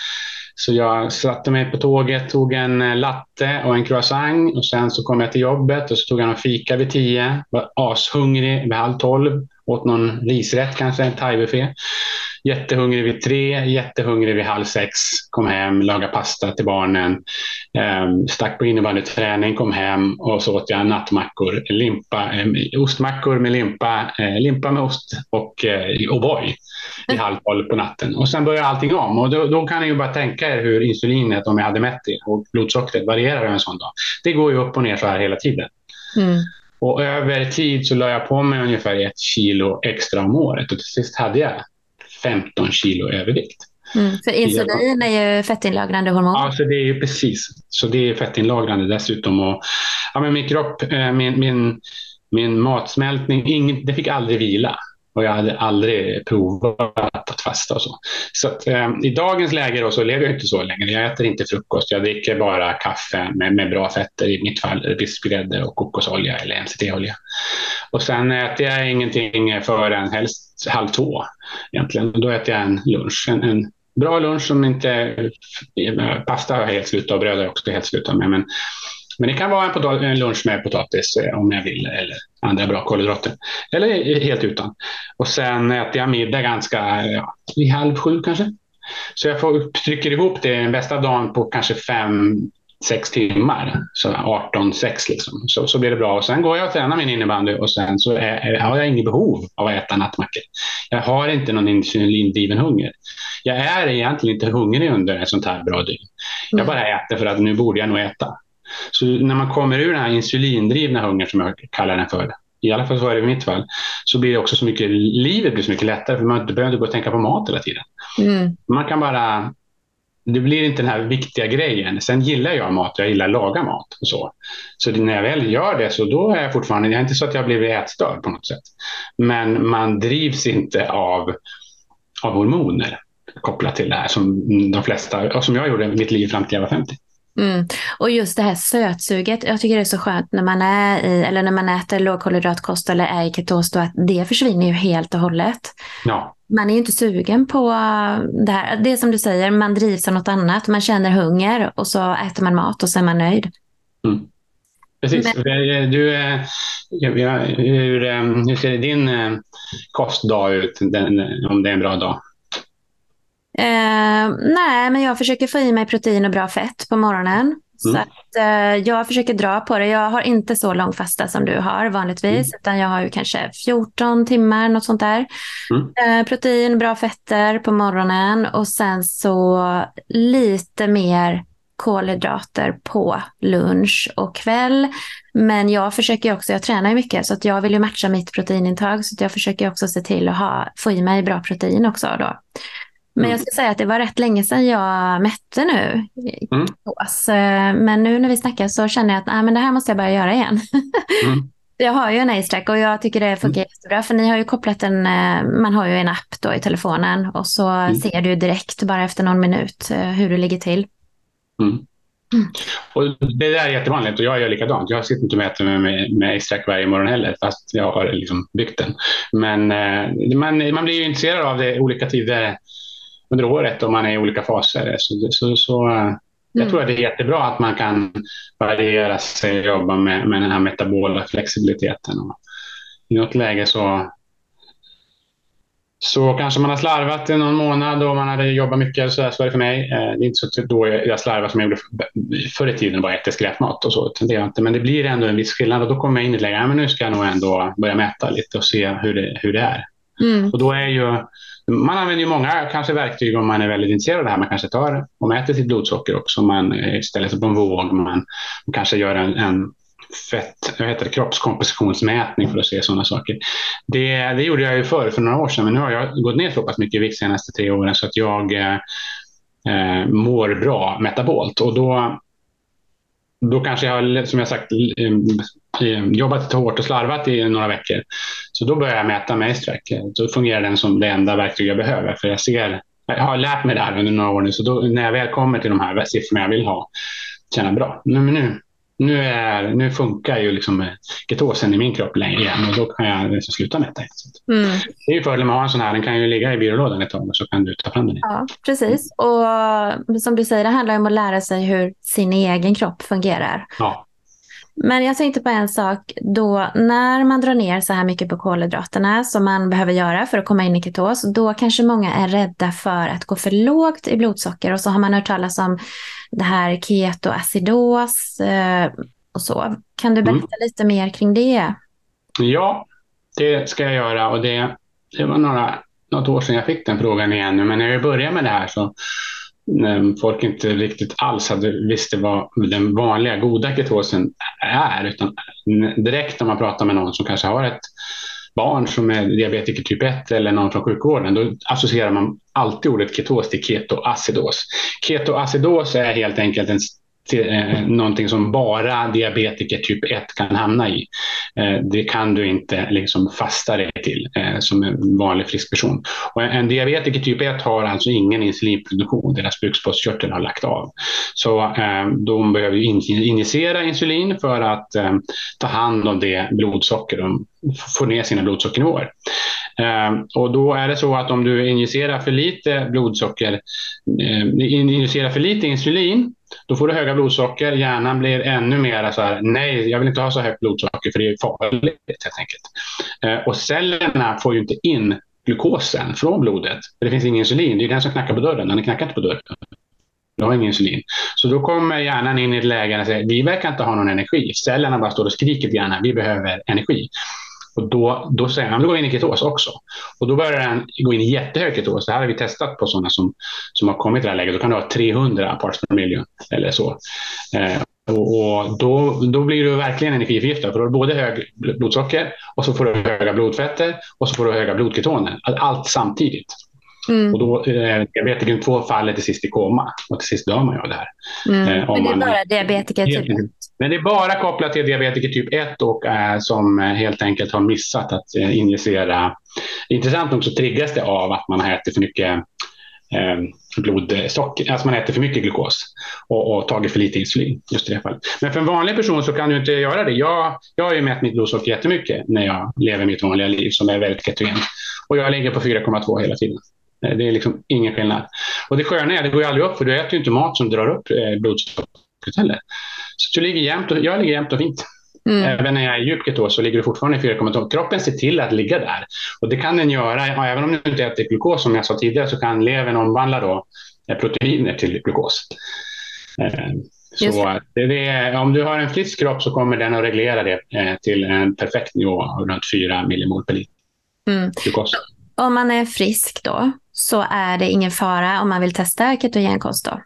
Speaker 2: Så jag satte mig på tåget, tog en eh, latte och en croissant och sen så kom jag till jobbet och så tog jag en fika vid tio. Var ashungrig vid halv tolv. Åt någon risrätt kanske, en thaibuffé. Jättehungrig vid tre, jättehungrig vid halv sex. Kom hem, lagade pasta till barnen. Eh, stack på innebandyträning, kom hem och så åt jag nattmackor. Limpa, eh, ostmackor med limpa, eh, limpa med ost och eh, O'boy i halv tolv på natten. Och sen börjar allting om. Och då, då, kan ni ju bara tänka er hur insulinet, om jag hade mätt det, och blodsockret varierar en sån dag. Det går ju upp och ner så här hela tiden. Mm. Och över tid så la jag på mig ungefär ett kilo extra om året och till sist hade jag 15 kilo övervikt.
Speaker 1: Mm, för insulin är ju fettinlagrande hormon.
Speaker 2: Ja, så det är ju precis. Så det är fettinlagrande dessutom. Och, ja, men min kropp, eh, min, min, min matsmältning, ingen, det fick aldrig vila. Och jag hade aldrig provat att fasta och så. Så att, eh, i dagens läge då, så lever jag inte så länge. Jag äter inte frukost. Jag dricker bara kaffe med, med bra fetter. I mitt fall bispgrädde och kokosolja eller MCT-olja. Och sen äter jag ingenting förrän helst halv två egentligen. Då äter jag en lunch. En, en bra lunch som inte... Pasta har jag helt slutat och bröd har jag också helt slutat med. Men, men det kan vara en, en lunch med potatis eh, om jag vill eller andra bra kolhydrater. Eller helt utan. Och sen äter jag middag ganska ja, vid halv sju kanske. Så jag får, trycker ihop det den bästa dagen på kanske fem, sex timmar. Så 18-6 liksom. Så, så blir det bra. Och sen går jag och tränar min innebandy och sen så är, är, har jag inget behov av att äta nattmackor. Jag har inte någon insulindriven hunger. Jag är egentligen inte hungrig under ett sånt här bra dygn. Jag bara äter för att nu borde jag nog äta. Så när man kommer ur den här insulindrivna hungern som jag kallar den för, i alla fall så är det i mitt fall, så blir det också så mycket, livet blir så mycket lättare för man behöver inte gå och tänka på mat hela tiden. Mm. Man kan bara, det blir inte den här viktiga grejen. Sen gillar jag mat, jag gillar att laga mat och så. Så när jag väl gör det så då är jag fortfarande, jag är inte så att jag blivit ätstörd på något sätt. Men man drivs inte av, av hormoner kopplat till det här som de flesta, som jag gjorde mitt liv fram till jag var 50.
Speaker 1: Mm. Och just det här sötsuget, jag tycker det är så skönt när man är i, eller när man äter lågkolhydratkost eller är i ketos, då att det försvinner ju helt och hållet.
Speaker 2: Ja.
Speaker 1: Man är ju inte sugen på det här. Det är som du säger, man drivs av något annat. Man känner hunger och så äter man mat och så är man nöjd.
Speaker 2: Mm. Precis. Men... Du, hur, eh, hur ser din eh, kostdag ut om det är en bra dag?
Speaker 1: Eh, nej, men jag försöker få i mig protein och bra fett på morgonen. Mm. Så att, eh, jag försöker dra på det. Jag har inte så lång fasta som du har vanligtvis, mm. utan jag har ju kanske 14 timmar, något sånt där. Mm. Eh, protein, bra fetter på morgonen och sen så lite mer kolhydrater på lunch och kväll. Men jag försöker också, jag tränar ju mycket så att jag vill ju matcha mitt proteinintag så att jag försöker också se till att ha, få i mig bra protein också då. Men jag mm. ska säga att det var rätt länge sedan jag mätte nu. Mm. Men nu när vi snackar så känner jag att nej, men det här måste jag börja göra igen. Mm. Jag har ju en A-strack och jag tycker det funkar mm. jättebra. För ni har ju kopplat en, eh, man har ju en app då i telefonen och så mm. ser du direkt bara efter någon minut eh, hur du ligger till.
Speaker 2: Mm. Mm. Och det där är jättevanligt och jag gör likadant. Jag sitter inte och mäter med, med, med A-strack varje morgon heller fast jag har liksom byggt den. Men eh, man, man blir ju intresserad av det olika tider under året om man är i olika faser. Så, så, så mm. jag tror att det är jättebra att man kan variera sig och jobba med, med den här metabola flexibiliteten. Och I något läge så, så kanske man har slarvat i någon månad och man hade jobbat mycket. Så, så är det för mig. Eh, det är inte så då jag slarvar som jag gjorde förr i tiden, bara äter skräpmat och så. Det inte. Men det blir ändå en viss skillnad och då kommer jag in i ett läge, men nu ska jag nog ändå börja mäta lite och se hur det, hur det är. Mm. Och då är ju man använder ju många kanske verktyg om man är väldigt intresserad av det här. Man kanske tar och mäter sitt blodsocker också. Man eh, ställer sig på en våg. Man, man kanske gör en, en fett, jag heter det, kroppskompositionsmätning för att se sådana saker. Det, det gjorde jag ju förr, för några år sedan, men nu har jag gått ner så pass mycket i vikt de senaste tre åren så att jag eh, eh mår bra metabolt. Och då då kanske jag har, som jag sagt, eh, eh, jobbat hårt och slarvat i några veckor. Så då börjar jag mäta med Astrack. Då fungerar den som det enda verktyg jag behöver. För jag ser, jag har lärt mig det här under några år nu, så då, när jag väl kommer till de här siffrorna jag vill ha, känna bra. Nu, men nu, nu, är, nu funkar ju liksom ketosen i min kropp längre igen och då kan jag liksom sluta mäta. Mm. Det är ju fördelen med att ha en sån här, den kan ju ligga i byrålådan ett tag och så kan du ta fram den.
Speaker 1: Ja, precis. Och som du säger, det handlar om att lära sig hur sin egen kropp fungerar.
Speaker 2: Ja.
Speaker 1: Men jag tänkte på en sak då när man drar ner så här mycket på kolhydraterna som man behöver göra för att komma in i ketos, då kanske många är rädda för att gå för lågt i blodsocker och så har man hört talas om det här ketoacidos eh, och så. Kan du berätta mm. lite mer kring det?
Speaker 2: Ja, det ska jag göra och det, det var några, något år sedan jag fick den frågan igen men när jag började med det här så när folk inte riktigt alls hade visste vad den vanliga goda ketosen är. Utan direkt när man pratar med någon som kanske har ett barn som är diabetiker typ 1 eller någon från sjukvården, då associerar man alltid ordet ketos till ketoacidos. Ketoacidos är helt enkelt en till, eh, någonting som bara diabetiker typ 1 kan hamna i. Eh, det kan du inte liksom fasta dig till eh, som en vanlig frisk person. Och en, en diabetiker typ 1 har alltså ingen insulinproduktion, deras bukspottkörtel har lagt av. Så eh, de behöver in, injicera insulin för att eh, ta hand om det blodsocker de får ner sina blodsockernivåer. Ehm, och då är det så att om du injicerar för lite blodsocker, ehm, injicerar för lite insulin, då får du höga blodsocker. Hjärnan blir ännu mer så här, nej, jag vill inte ha så högt blodsocker för det är farligt helt enkelt. Ehm, och cellerna får ju inte in glukosen från blodet. För det finns ingen insulin. Det är den som knackar på dörren. Den knackar inte på dörren. Du har ingen insulin. Så då kommer hjärnan in i ett läge där säger vi verkar inte ha någon energi. Cellerna bara står och skriker till hjärnan, vi behöver energi. Och då, då säger han, då går vi in i ketos också. Och då börjar den gå in i jättehög ketos. Det här har vi testat på sådana som, som har kommit i det här läget. Då kan du ha 300 parts per million eller så. Eh, och, då, då blir du verkligen energiförgiftad. För då har du både hög blodsocker och så får du höga blodfetter och så får du höga blodketoner. Allt samtidigt. Mm. Och då eh, diabetiker 2 faller till sist i koma och till sist dör man ju av det här.
Speaker 1: Mm. Eh, men det är bara diabetiker typ 1?
Speaker 2: Men det är bara kopplat till diabetiker typ 1 och eh, som helt enkelt har missat att eh, injicera. Intressant nog så triggas det av att man har ätit för mycket eh, blodsocker, alltså man äter för mycket glukos och, och tagit för lite insulin. just i det fallet. Men för en vanlig person så kan du inte göra det. Jag, jag har ju mätt mitt blodsocker jättemycket när jag lever mitt vanliga liv som är väldigt ketogent. Och jag ligger på 4,2 hela tiden. Eh, det är liksom ingen skillnad. Och det sköna är, det går aldrig upp för du äter ju inte mat som drar upp eh, blodsockret heller. Så du ligger jämnt och, jag ligger jämnt och fint. Mm. Även när jag är djup ketos så ligger du fortfarande i 4,2. Kroppen ser till att ligga där. Och det kan den göra, även om du inte äter glukos som jag sa tidigare, så kan levern omvandla då eh, proteiner till glukos. Så det, det, om du har en frisk kropp så kommer den att reglera det till en perfekt nivå, runt 4 millimol per liter. Mm. Glukos.
Speaker 1: Om man är frisk då, så är det ingen fara om man vill testa ketogenkost då?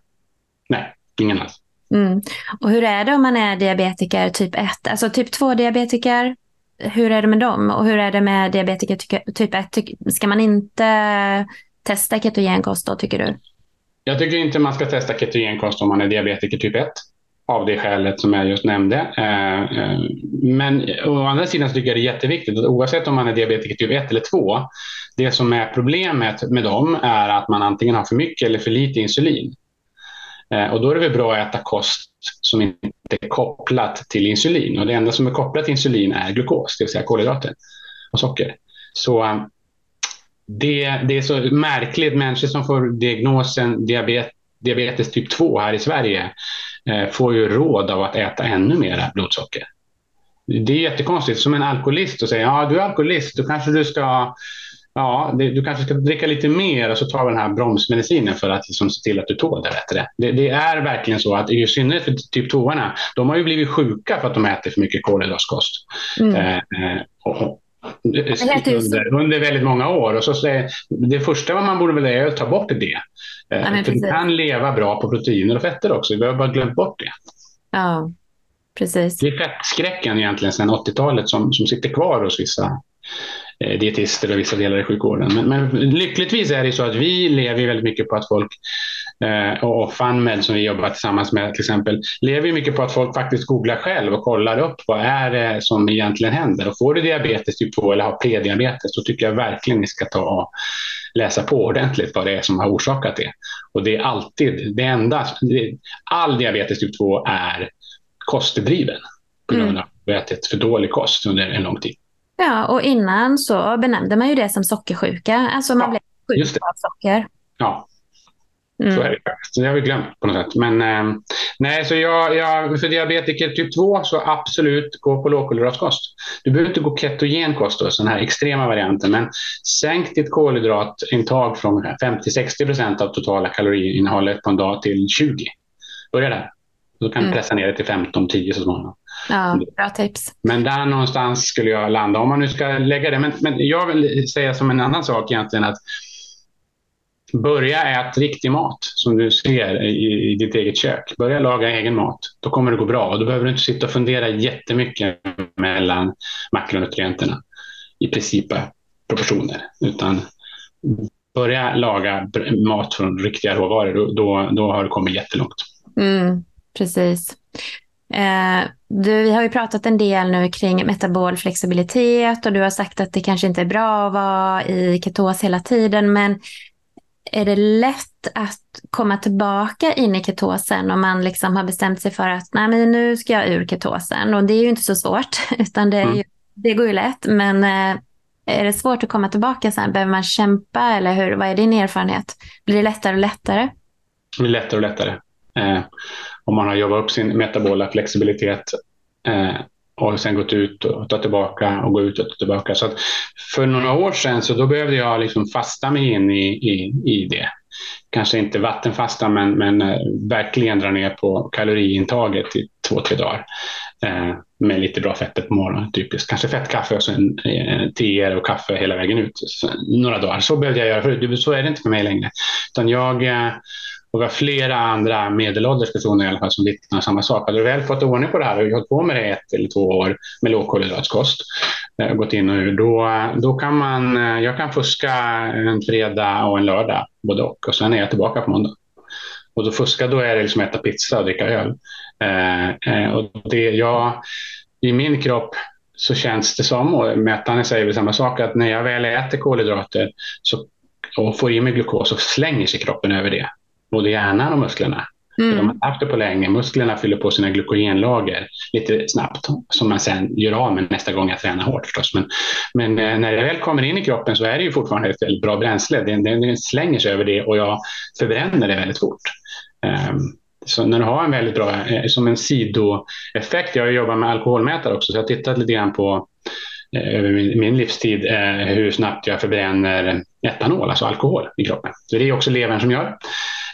Speaker 2: Nej, ingen alls.
Speaker 1: Mm. Och hur är det om man är diabetiker typ 1, alltså typ 2-diabetiker? Hur är det med dem? Och hur är det med diabetiker typ 1? Ska man inte testa ketogenkost då, tycker du?
Speaker 2: Jag tycker inte man ska testa ketogenkost om man är diabetiker typ 1 av det skälet som jag just nämnde. Eh, eh, men å andra sidan så tycker jag det är jätteviktigt att oavsett om man är diabetiker typ 1 eller 2, det som är problemet med dem är att man antingen har för mycket eller för lite insulin. Eh, och då är det väl bra att äta kost som inte är kopplat till insulin. Och det enda som är kopplat till insulin är glukos, det vill säga kolhydrater och socker. Så det, det är så märkligt, människor som får diagnosen diabetes, diabetes typ 2 här i Sverige får ju råd av att äta ännu mer blodsocker. Det är jättekonstigt. Som en alkoholist och säger ja du är alkoholist, då kanske du ska Ja, det, du kanske ska dricka lite mer och så tar vi den här bromsmedicinen för att liksom se till att du tål det bättre. Det, det är verkligen så att i synnerhet för typ 2 de har ju blivit sjuka för att de äter för mycket kolhydratkost. Mm. Eh, eh och, under, under, väldigt många år. Och så det första man borde väl göra är att ta bort det. Eh, ja, för du kan leva bra på proteiner och fetter också. Vi har bara glömt bort det.
Speaker 1: Ja, precis.
Speaker 2: Det är fettskräcken egentligen sedan 80-talet som, som sitter kvar hos vissa eh, dietister och vissa delar i sjukvården. Men, men, lyckligtvis är det så att vi lever väldigt mycket på att folk eh, och FunMed som vi jobbar tillsammans med till exempel lever mycket på att folk faktiskt googlar själv och kollar upp vad är det som egentligen händer. Och får du diabetes typ 2 eller har prediabetes så tycker jag verkligen ni ska ta och läsa på ordentligt vad det är som har orsakat det. Och det är alltid det enda. All diabetes typ 2 är kostdriven på grund mm. av mm. ätit för dålig kost under en lång tid.
Speaker 1: Ja, och innan så benämnde man ju det som sockersjuka. Alltså man ja, blev sjuk av socker.
Speaker 2: Ja, Mm. Så är det faktiskt. Det har vi glömt på något sätt. Men eh, nej, så jag, jag, för diabetiker typ 2 så absolut gå på lågkolhydratkost. Du behöver inte gå ketogenkost, då, den här extrema varianten, men sänk ditt kolhydratintag från 50-60 procent av totala kaloriinnehållet på en dag till 20. Börja där. Då kan du mm. pressa ner det till 15-10 så småningom.
Speaker 1: Ja, bra tips.
Speaker 2: Men där någonstans skulle jag landa om man nu ska lägga det. Men, men jag vill säga som en annan sak egentligen att Börja äta riktig mat som du ser i, i ditt eget kök. Börja laga egen mat. Då kommer det gå bra. Och då behöver du inte sitta och fundera jättemycket mellan makronutrienterna i princip proportioner. Utan börja laga mat från riktiga råvaror. Då, då har du kommit jättelångt.
Speaker 1: Mm, precis. Eh, du, vi har ju pratat en del nu kring metabol flexibilitet och du har sagt att det kanske inte är bra att vara i ketos hela tiden. Men är det lätt att komma tillbaka in i ketosen om man liksom har bestämt sig för att Nej, men nu ska jag ur ketosen. Och det är ju inte så svårt, utan det, ju, mm. det går ju lätt. Men eh, Är det svårt att komma tillbaka sen? Behöver man kämpa eller hur? vad är din erfarenhet? Blir det lättare och lättare?
Speaker 2: Det blir lättare och lättare. Eh, om man har jobbat upp sin metabola flexibilitet eh, och sen gått ut och tagit tillbaka och gå ut och ta tillbaka. Så för några år sedan så då behövde jag liksom fasta mig in i, i, i det. Kanske inte vattenfasta men, men eh, verkligen dra ner på kaloriintaget i två, tre dagar. Eh, med lite bra fetter på morgonen, typiskt. Kanske fettkaffe och sen eh, teer och kaffe hela vägen ut. Så, några dagar. Så behövde jag göra förut. Så är det inte för mig längre. Utan jag eh, och vi har flera andra medelålders personer i alla fall som vittnar samma sak. Hade du väl fått ordning på det här och hållit på med det ett eller två år med lågkolhydratskost, eh, gått in och ur, då, då kan man, eh, jag kan fuska en fredag och en lördag, både och, och sen är jag tillbaka på måndag. Och då fuska, då är det liksom äta pizza och dricka öl. Eh, eh, och det, jag, I min kropp så känns det som, och mätarna säger väl samma sak, att när jag väl äter kolhydrater så, och får i mig glukos så slänger sig kroppen över det både hjärnan och musklerna. Mm. De har haft det på länge. Musklerna fyller på sina glykogenlager lite snabbt som man sen gör av med nästa gång jag tränar hårt förstås. Men, men eh, när det väl kommer in i kroppen så är det ju fortfarande ett väldigt bra bränsle. Det, det, det slänger sig över det och jag förbränner det väldigt fort. Um, så när du har en väldigt bra, eh, som en sidoeffekt, jag har jobbat med alkoholmätare också, så jag har tittat lite grann på eh, över min, min livstid hur snabbt jag förbränner etanol, alltså alkohol, i kroppen. Så det är också levern som gör.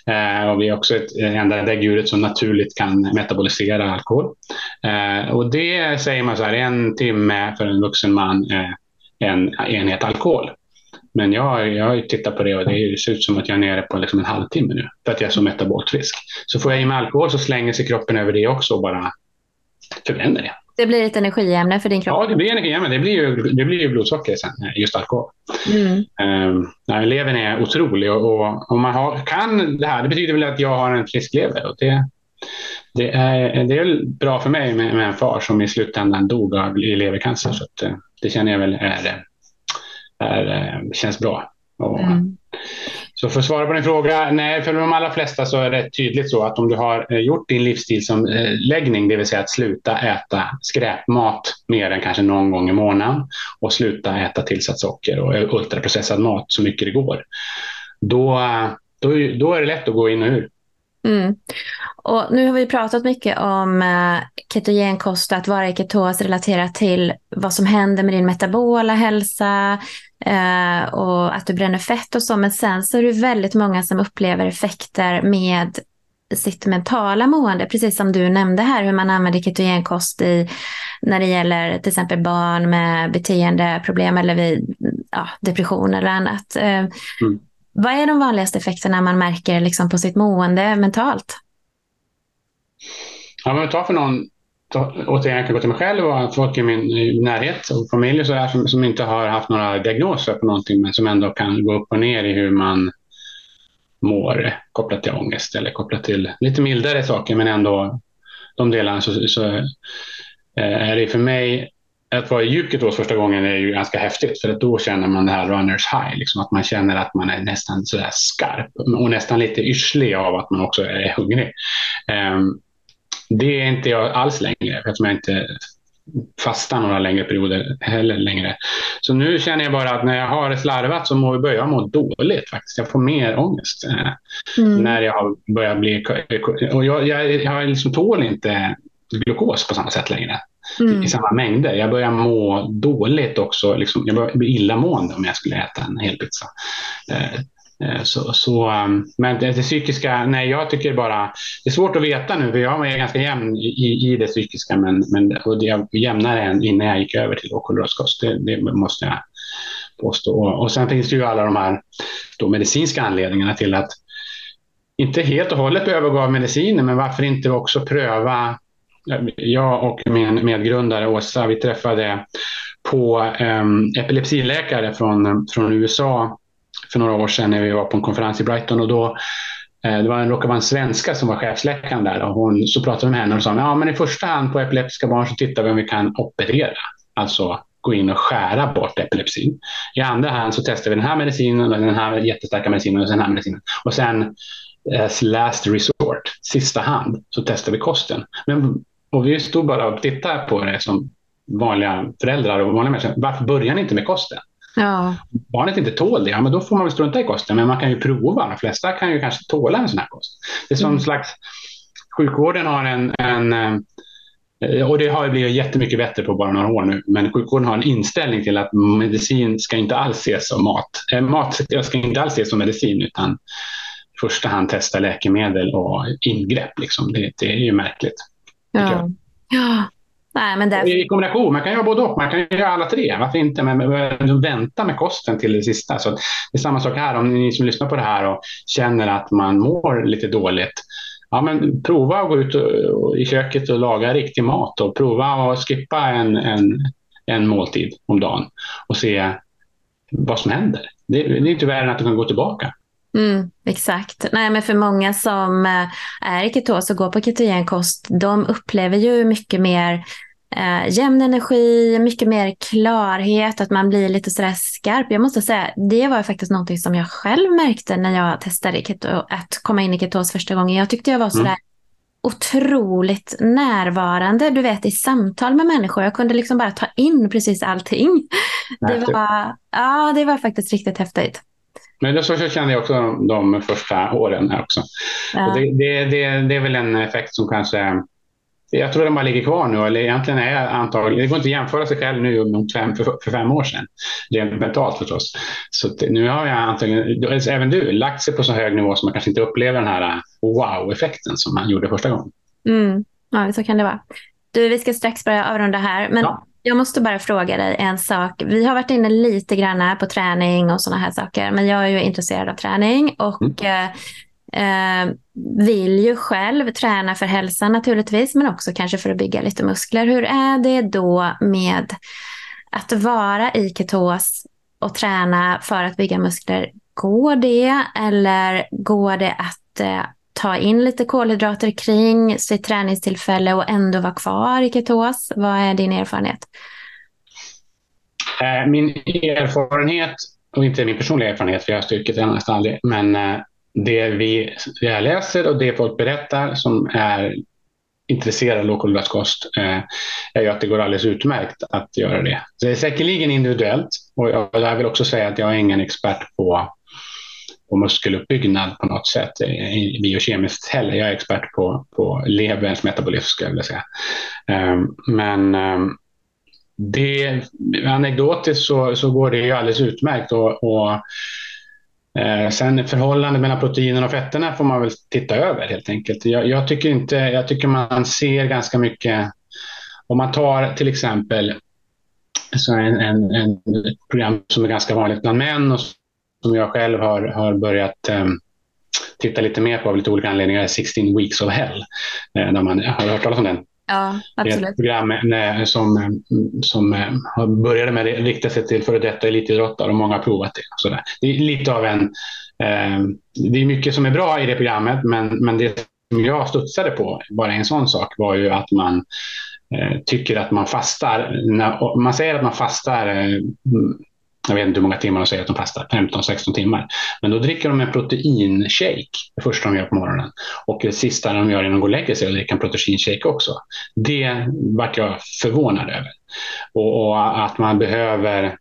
Speaker 2: Eh, och vi är också ett eh, enda däggdjuret som naturligt kan metabolisera alkohol. Eh, och det säger man så här, en timme för en vuxen man eh, en enhet alkohol. Men jag, jag har tittat på det och det ser ut som att jag är nere på liksom en halvtimme nu för att jag är så metabolt frisk. Så får jag i mig alkohol så slänger sig kroppen över det också och bara förbränner det.
Speaker 1: Det blir ett energiämne för din kropp?
Speaker 2: Ja, det blir energiämne. Det blir ju, det blir ju blodsocker sen, just alkohol. Mm. Um, levern är otrolig och om man har, kan det här, det betyder väl att jag har en frisk lever. Och det, det, är, det är bra för mig med, med en far som i slutändan dog av levercancer. Så att, eh, det känner jag väl är, är, är känns bra. Och, mm. Så för att svara på din fråga, nej, för de allra flesta så är det tydligt så att om du har eh, gjort din livsstilsomläggning, eh, det vill säga att sluta äta skräpmat mer än kanske någon gång i månaden och sluta äta tillsatt socker och eh, ultraprocessad mat så mycket det går, då, då, då är det lätt att gå in och ur.
Speaker 1: Mm. Och nu har vi pratat mycket om eh, ketogenkost och att vara i ketos relaterat till vad som händer med din metabola hälsa eh, och att du bränner fett och så. Men sen så är det väldigt många som upplever effekter med sitt mentala mående, precis som du nämnde här, hur man använder ketogenkost i, när det gäller till exempel barn med beteendeproblem eller vid ja, depression eller annat. Eh, mm. Vad är de vanligaste effekterna man märker liksom på sitt mående mentalt?
Speaker 2: Ja, men ta för någon, återigen, jag kan gå till mig själv och folk i min närhet och familj och så där, som, som inte har haft några diagnoser på någonting men som ändå kan gå upp och ner i hur man mår kopplat till ångest eller kopplat till lite mildare saker men ändå de delarna så, så eh, är det för mig att vara i djupet första gången är ju ganska häftigt för att då känner man det här runners high, liksom att man känner att man är nästan sådär skarp och nästan lite yrslig av att man också är hungrig. Um, det är inte jag alls längre eftersom jag inte fastar några längre perioder heller längre. Så nu känner jag bara att när jag har slarvat så må, börjar jag må dåligt faktiskt. Jag får mer ångest eh, mm. när jag har börjat bli... Och jag, jag, jag liksom tål inte glukos på samma sätt längre mm. i samma mängder. Jag börjar må dåligt också. Liksom, jag börjar bli illamående om jag skulle äta en hel pizza. Eh, eh så, så, um, men det, det, psykiska, nej jag tycker bara, det är svårt att veta nu för jag är ganska jämn i, i det psykiska men, men och jag jämnare än innan jag gick över till kolhydratkost. Det, det måste jag påstå. Och, och sen finns det ju alla de här medicinska anledningarna till att inte helt och hållet övergav mediciner men varför inte också pröva jag och min medgrundare Åsa, vi träffade på eh, epilepsiläkare från, från USA för några år sedan när vi var på en konferens i Brighton och då eh, det var en, råkade vara en svenska som var chefsläkaren där och hon, så pratade vi med henne och sa ja, men i första hand på epileptiska barn så tittar vi om vi kan operera, alltså gå in och skära bort epilepsin. I andra hand så testar vi den här medicinen och den här jättestarka medicinen och den här medicinen. Och sen as last resort, sista hand, så testar vi kosten. Men och vi stod bara och tittade på det som vanliga föräldrar och vanliga människor. Varför börjar ni inte med kosten?
Speaker 1: Ja.
Speaker 2: Barnet inte tål det, ja, men då får man väl strunta i kosten. Men man kan ju prova. De flesta kan ju kanske tåla en sån här kost. Det är som mm. slags... Sjukvården har en, en eh, och det har blivit jättemycket bättre på bara några år nu. Men sjukvården har en inställning till att medicin ska inte alls ses som mat. Eh, mat ska inte alls ses som medicin utan i första hand testa läkemedel och ingrepp. Liksom. Det, det är ju märkligt.
Speaker 1: Ja. ja. Nej, men därför...
Speaker 2: I kombination, man kan göra både och. Man kan göra alla tre. Varför inte? Men, vänta med kosten till det sista. Så det är samma sak här. Om ni som lyssnar på det här och känner att man mår lite dåligt. Ja, men prova att gå ut i köket och laga riktig mat och prova att skippa en, en, en måltid om dagen och se vad som händer. Det, det är inte värre än att du kan gå tillbaka.
Speaker 1: Mm, exakt. Nej, men för många som eh, är i ketos och går på ketogenkost, de upplever ju mycket mer eh, jämn energi, mycket mer klarhet, att man blir lite sådär skarp. Jag måste säga, det var faktiskt någonting som jag själv märkte när jag testade keto, att komma in i ketos första gången. Jag tyckte jag var sådär mm. otroligt närvarande, du vet i samtal med människor. Jag kunde liksom bara ta in precis allting. Det var, ja, det var faktiskt riktigt häftigt.
Speaker 2: Men det, så kände jag också de, de första åren här också. Ja. Det, det, det, det, är väl en effekt som kanske jag tror den bara ligger kvar nu, eller egentligen är antagligen, det går inte att jämföra sig själv nu mot fem, för, för fem år sedan, rent mentalt förstås. Så nu har jag antagligen, även du, lagt sig på så hög nivå som man kanske inte upplever den här äh, wow-effekten som man gjorde första gången.
Speaker 1: Mm. Ja, så kan det vara. Du, vi ska strax börja avrunda här, men ja. Jag måste bara fråga dig en sak. Vi har varit inne lite grann på träning och sådana här saker, men jag är ju intresserad av träning och mm. eh, Eh, vill ju själv träna för hälsan naturligtvis, men också kanske för att bygga lite muskler. Hur är det då med att vara i ketos och träna för att bygga muskler? Går det eller går det att eh, ta in lite kolhydrater kring sitt träningstillfälle och ändå vara kvar i ketos? Vad är din erfarenhet?
Speaker 2: Eh, min erfarenhet, och inte min personliga erfarenhet, för jag har styrket det nästan aldrig, men eh, det vi jag läser och det folk berättar som är intresserade av lågkolhydratkost eh, är ju att det går alldeles utmärkt att göra det. Så det är säkerligen individuellt och jag, jag vill också säga att jag är ingen expert på, på muskeluppbyggnad på något sätt biokemiskt heller. Jag är expert på, på leverns metabolism skulle jag vilja säga. Ehm, men ehm, det, anekdotiskt så, så går det ju alldeles utmärkt och, och Eh, sen förhållandet mellan proteinen och fetterna får man väl titta över helt enkelt. Jag, jag, tycker inte, jag tycker man ser ganska mycket, om man tar till exempel så en, en, en program som är ganska vanligt bland män och som jag själv har, har börjat eh, titta lite mer på av lite olika anledningar, 16 Weeks of Hell. Eh, där man, har hört talas om den?
Speaker 1: Ja, absolut. Det är ett
Speaker 2: program som, som började med att rikta sig till före detta elitidrottare och många har provat det. Så. Det är lite av en... Eh, det är mycket som är bra i det programmet, men, men det som jag studsade på, bara en sån sak, var ju att man eh, tycker att man fastar. När, man säger att man fastar eh, jag vet inte hur många timmar de säger att de fastar, 15-16 timmar. Men då dricker de en proteinshake det första de gör på morgonen. Och det sista de gör innan de går och lägger sig och dricker en proteinshake också. Det vart jag förvånad över. Och, och, att man behöver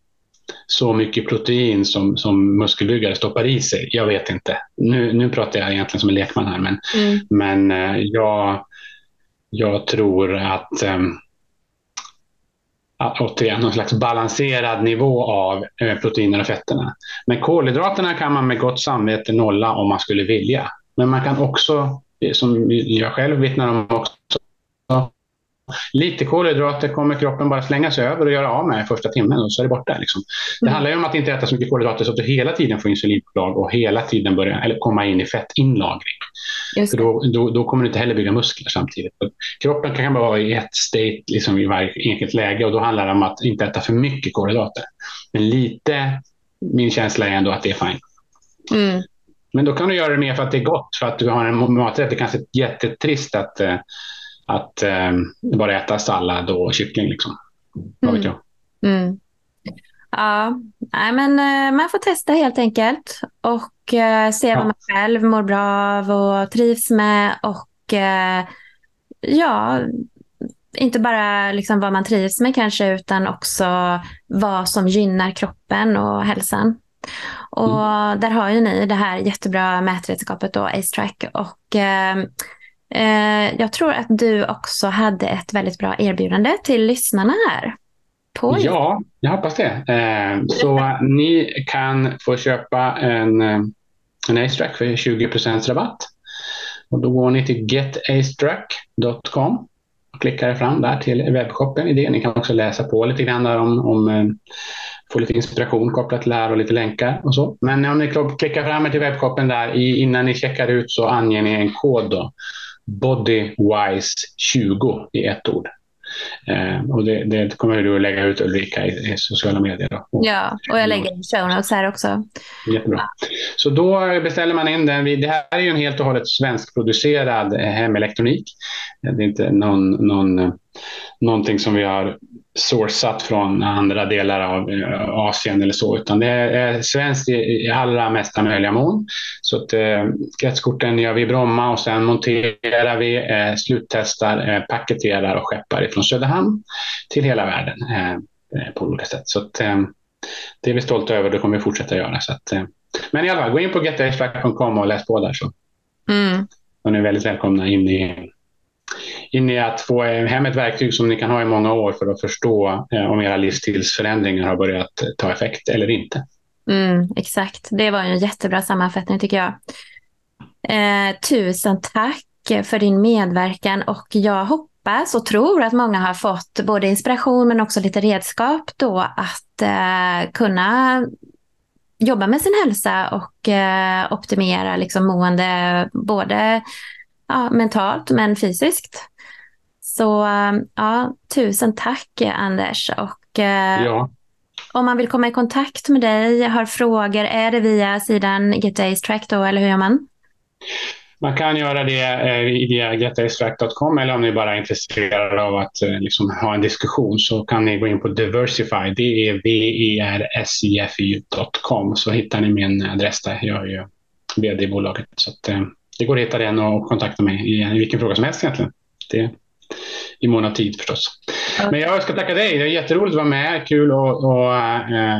Speaker 2: så mycket protein som, som muskelbyggare stoppar i sig. Jag vet inte. Nu, nu pratar jag egentligen som en lekman här, men, mm. men eh, jag, jag tror att um, återigen någon slags balanserad nivå av eh, proteiner och fetterna. Men kolhydraterna kan man med gott samvete nolla om man skulle vilja. Men man kan också, eh, som jag själv vittnar om också, Lite kolhydrater kommer kroppen bara slänga sig över och göra av med första timmen och så är det borta. Liksom. Det mm. handlar ju om att inte äta så mycket kolhydrater så att du hela tiden får insulinpåslag och hela tiden börja, eller komma in i fettinlagring. För då, då, då, kommer du inte heller bygga muskler samtidigt. Kroppen kan bara vara i ett state liksom i varje enskilt läge och då handlar det om att inte äta för mycket kolhydrater. Men lite, min känsla är ändå att det är fine. Mm. Men då kan du göra det mer för att det är gott, för att du har en maträtt. Det är kanske jättetrist att eh, att eh, bara äta sallad och kyckling. Liksom. Vad vet mm. jag. Mm.
Speaker 1: Ja, Nej, men eh, man får testa helt enkelt och eh, se vad man själv mår bra av och trivs med. Och eh, ja, inte bara liksom vad man trivs med kanske, utan också vad som gynnar kroppen och hälsan. Och mm. där har ju ni det här jättebra mätredskapet då, AceTrack. Och eh, jag tror att du också hade ett väldigt bra erbjudande till lyssnarna här.
Speaker 2: På ja, jag hoppas det. Eh, så ni kan få köpa en, eh, en AceTrack för 20 rabatt. Och då går ni till getastruck.com och klickar fram där till webbshoppen i det. Ni kan också läsa på lite grann om, om eh, få lite inspiration kopplat till det här och lite länkar och så. Men om ni klickar fram er till webbshoppen där innan ni checkar ut så anger ni en kod då. Bodywise20 i ett ord. Eh, och det, det, kommer du att lägga ut Ulrika i, i sociala medier. Då.
Speaker 1: ja, och jag lägger show notes här också.
Speaker 2: Jättebra. Så då beställer man in den. Det här är ju en helt och hållet svenskproducerad eh, hemelektronik. Det är inte någon, någon, någonting som vi har sourcat från andra delar av eh, Asien eller så, utan det är svenskt i allra mesta möjliga mån. Så att eh, kretskorten gör vi i Bromma och sen monterar vi, eh, sluttestar, eh, paketerar och skeppar ifrån Söderhamn till hela världen eh, eh på olika sätt. Så att, eh, det är vi stolta över och det kommer vi fortsätta göra. Så att, men i alla fall, gå in på getextract.com och läs på där så. Mm. Och ni är väldigt välkomna in i in i att få hem ett verktyg som ni kan ha i många år för att förstå eh, om era livsstilsförändringar har börjat ta effekt eller inte.
Speaker 1: Mm, exakt, det var en jättebra sammanfattning tycker jag. Eh, tusen tack för din medverkan och jag hoppas och tror att många har fått både inspiration men också lite redskap då att eh, kunna jobba med sin hälsa och eh, optimera liksom mående både ja, mentalt men fysiskt. Så ja, tusen tack Anders. Och, eh, ja. Om man vill komma i kontakt med dig, har frågor, är det via sidan GetAceTrack då, eller hur gör man?
Speaker 2: Man kan göra det eh, via getacetrack.com eller om ni bara är intresserade av att eh, liksom, ha en diskussion så kan ni gå in på Diversify, det är v-e-r-s-i-f-y.com så hittar ni min adress där. Jag är ju vd i bolaget. Så att, det går att hitta den och kontakta mig i vilken fråga som helst egentligen. Det i mån av tid förstås. Okay. Men jag ska tacka dig. Det är jätteroligt att vara med. Kul och, och äh,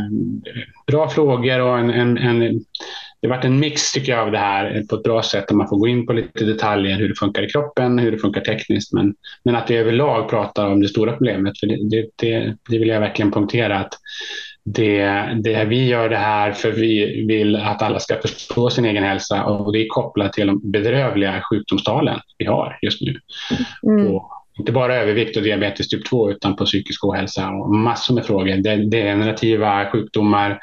Speaker 2: bra frågor och en, en, en, det har varit en mix tycker jag av det här på ett bra sätt. Där man får gå in på lite detaljer hur det funkar i kroppen, hur det funkar tekniskt. Men, men att vi överlag pratar om det stora problemet. För det, det, det, det vill jag verkligen punktera. att det, det, vi gör det här för vi vill att alla ska förstå sin egen hälsa och det är kopplat till de bedrövliga sjukdomstalen vi har just nu. Mm. Och inte bara övervikt och diabetes typ 2 utan på psykisk ohälsa och massor med frågor. Degenerativa sjukdomar,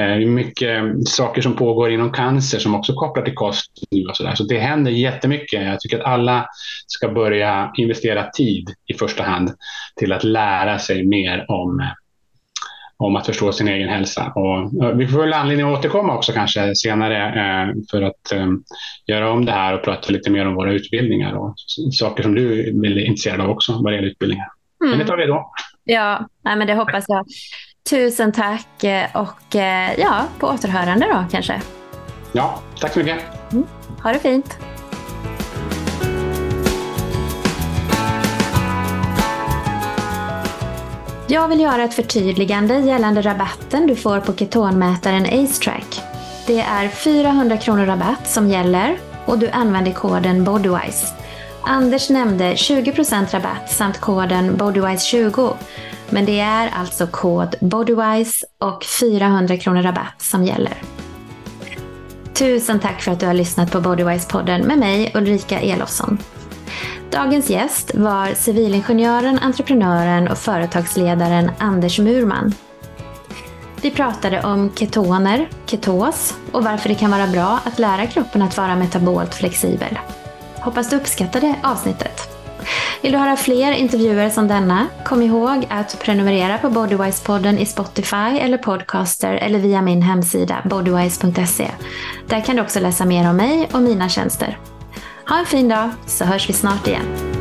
Speaker 2: eh, mycket saker som pågår inom cancer som också kopplar till kost nu och så där. Så det händer jättemycket. Jag tycker att alla ska börja investera tid i första hand till att lära sig mer om eh, om att förstå sin egen hälsa. Och vi får väl anledning att återkomma också kanske senare eh, för att eh, göra om det här och prata lite mer om våra utbildningar och saker som du är intresserad av också vad det gäller utbildningar. Mm. Men det tar vi då.
Speaker 1: Ja, nej, men det hoppas jag. Tusen tack eh, och ja, på återhörande då kanske.
Speaker 2: Ja, tack så mycket. Mm.
Speaker 1: Ha det fint. Jag vill göra ett förtydligande gällande rabatten du får på ketonmätaren AceTrack. Det är 400 kronor rabatt som gäller och du använder koden Bodywise. Anders nämnde 20% rabatt samt koden Bodywise20. Men det är alltså kod Bodywise och 400 kronor rabatt som gäller. Tusen tack för att du har lyssnat på Bodywise-podden med mig Ulrika Elofsson. Dagens gäst var civilingenjören, entreprenören och företagsledaren Anders Murman. Vi pratade om ketoner, ketos och varför det kan vara bra att lära kroppen att vara metabolt flexibel. Hoppas du uppskattade avsnittet. Vill du höra fler intervjuer som denna? Kom ihåg att prenumerera på Bodywise-podden i Spotify eller Podcaster eller via min hemsida bodywise.se. Där kan du också läsa mer om mig och mina tjänster. Ha en fin dag så hörs vi snart igen.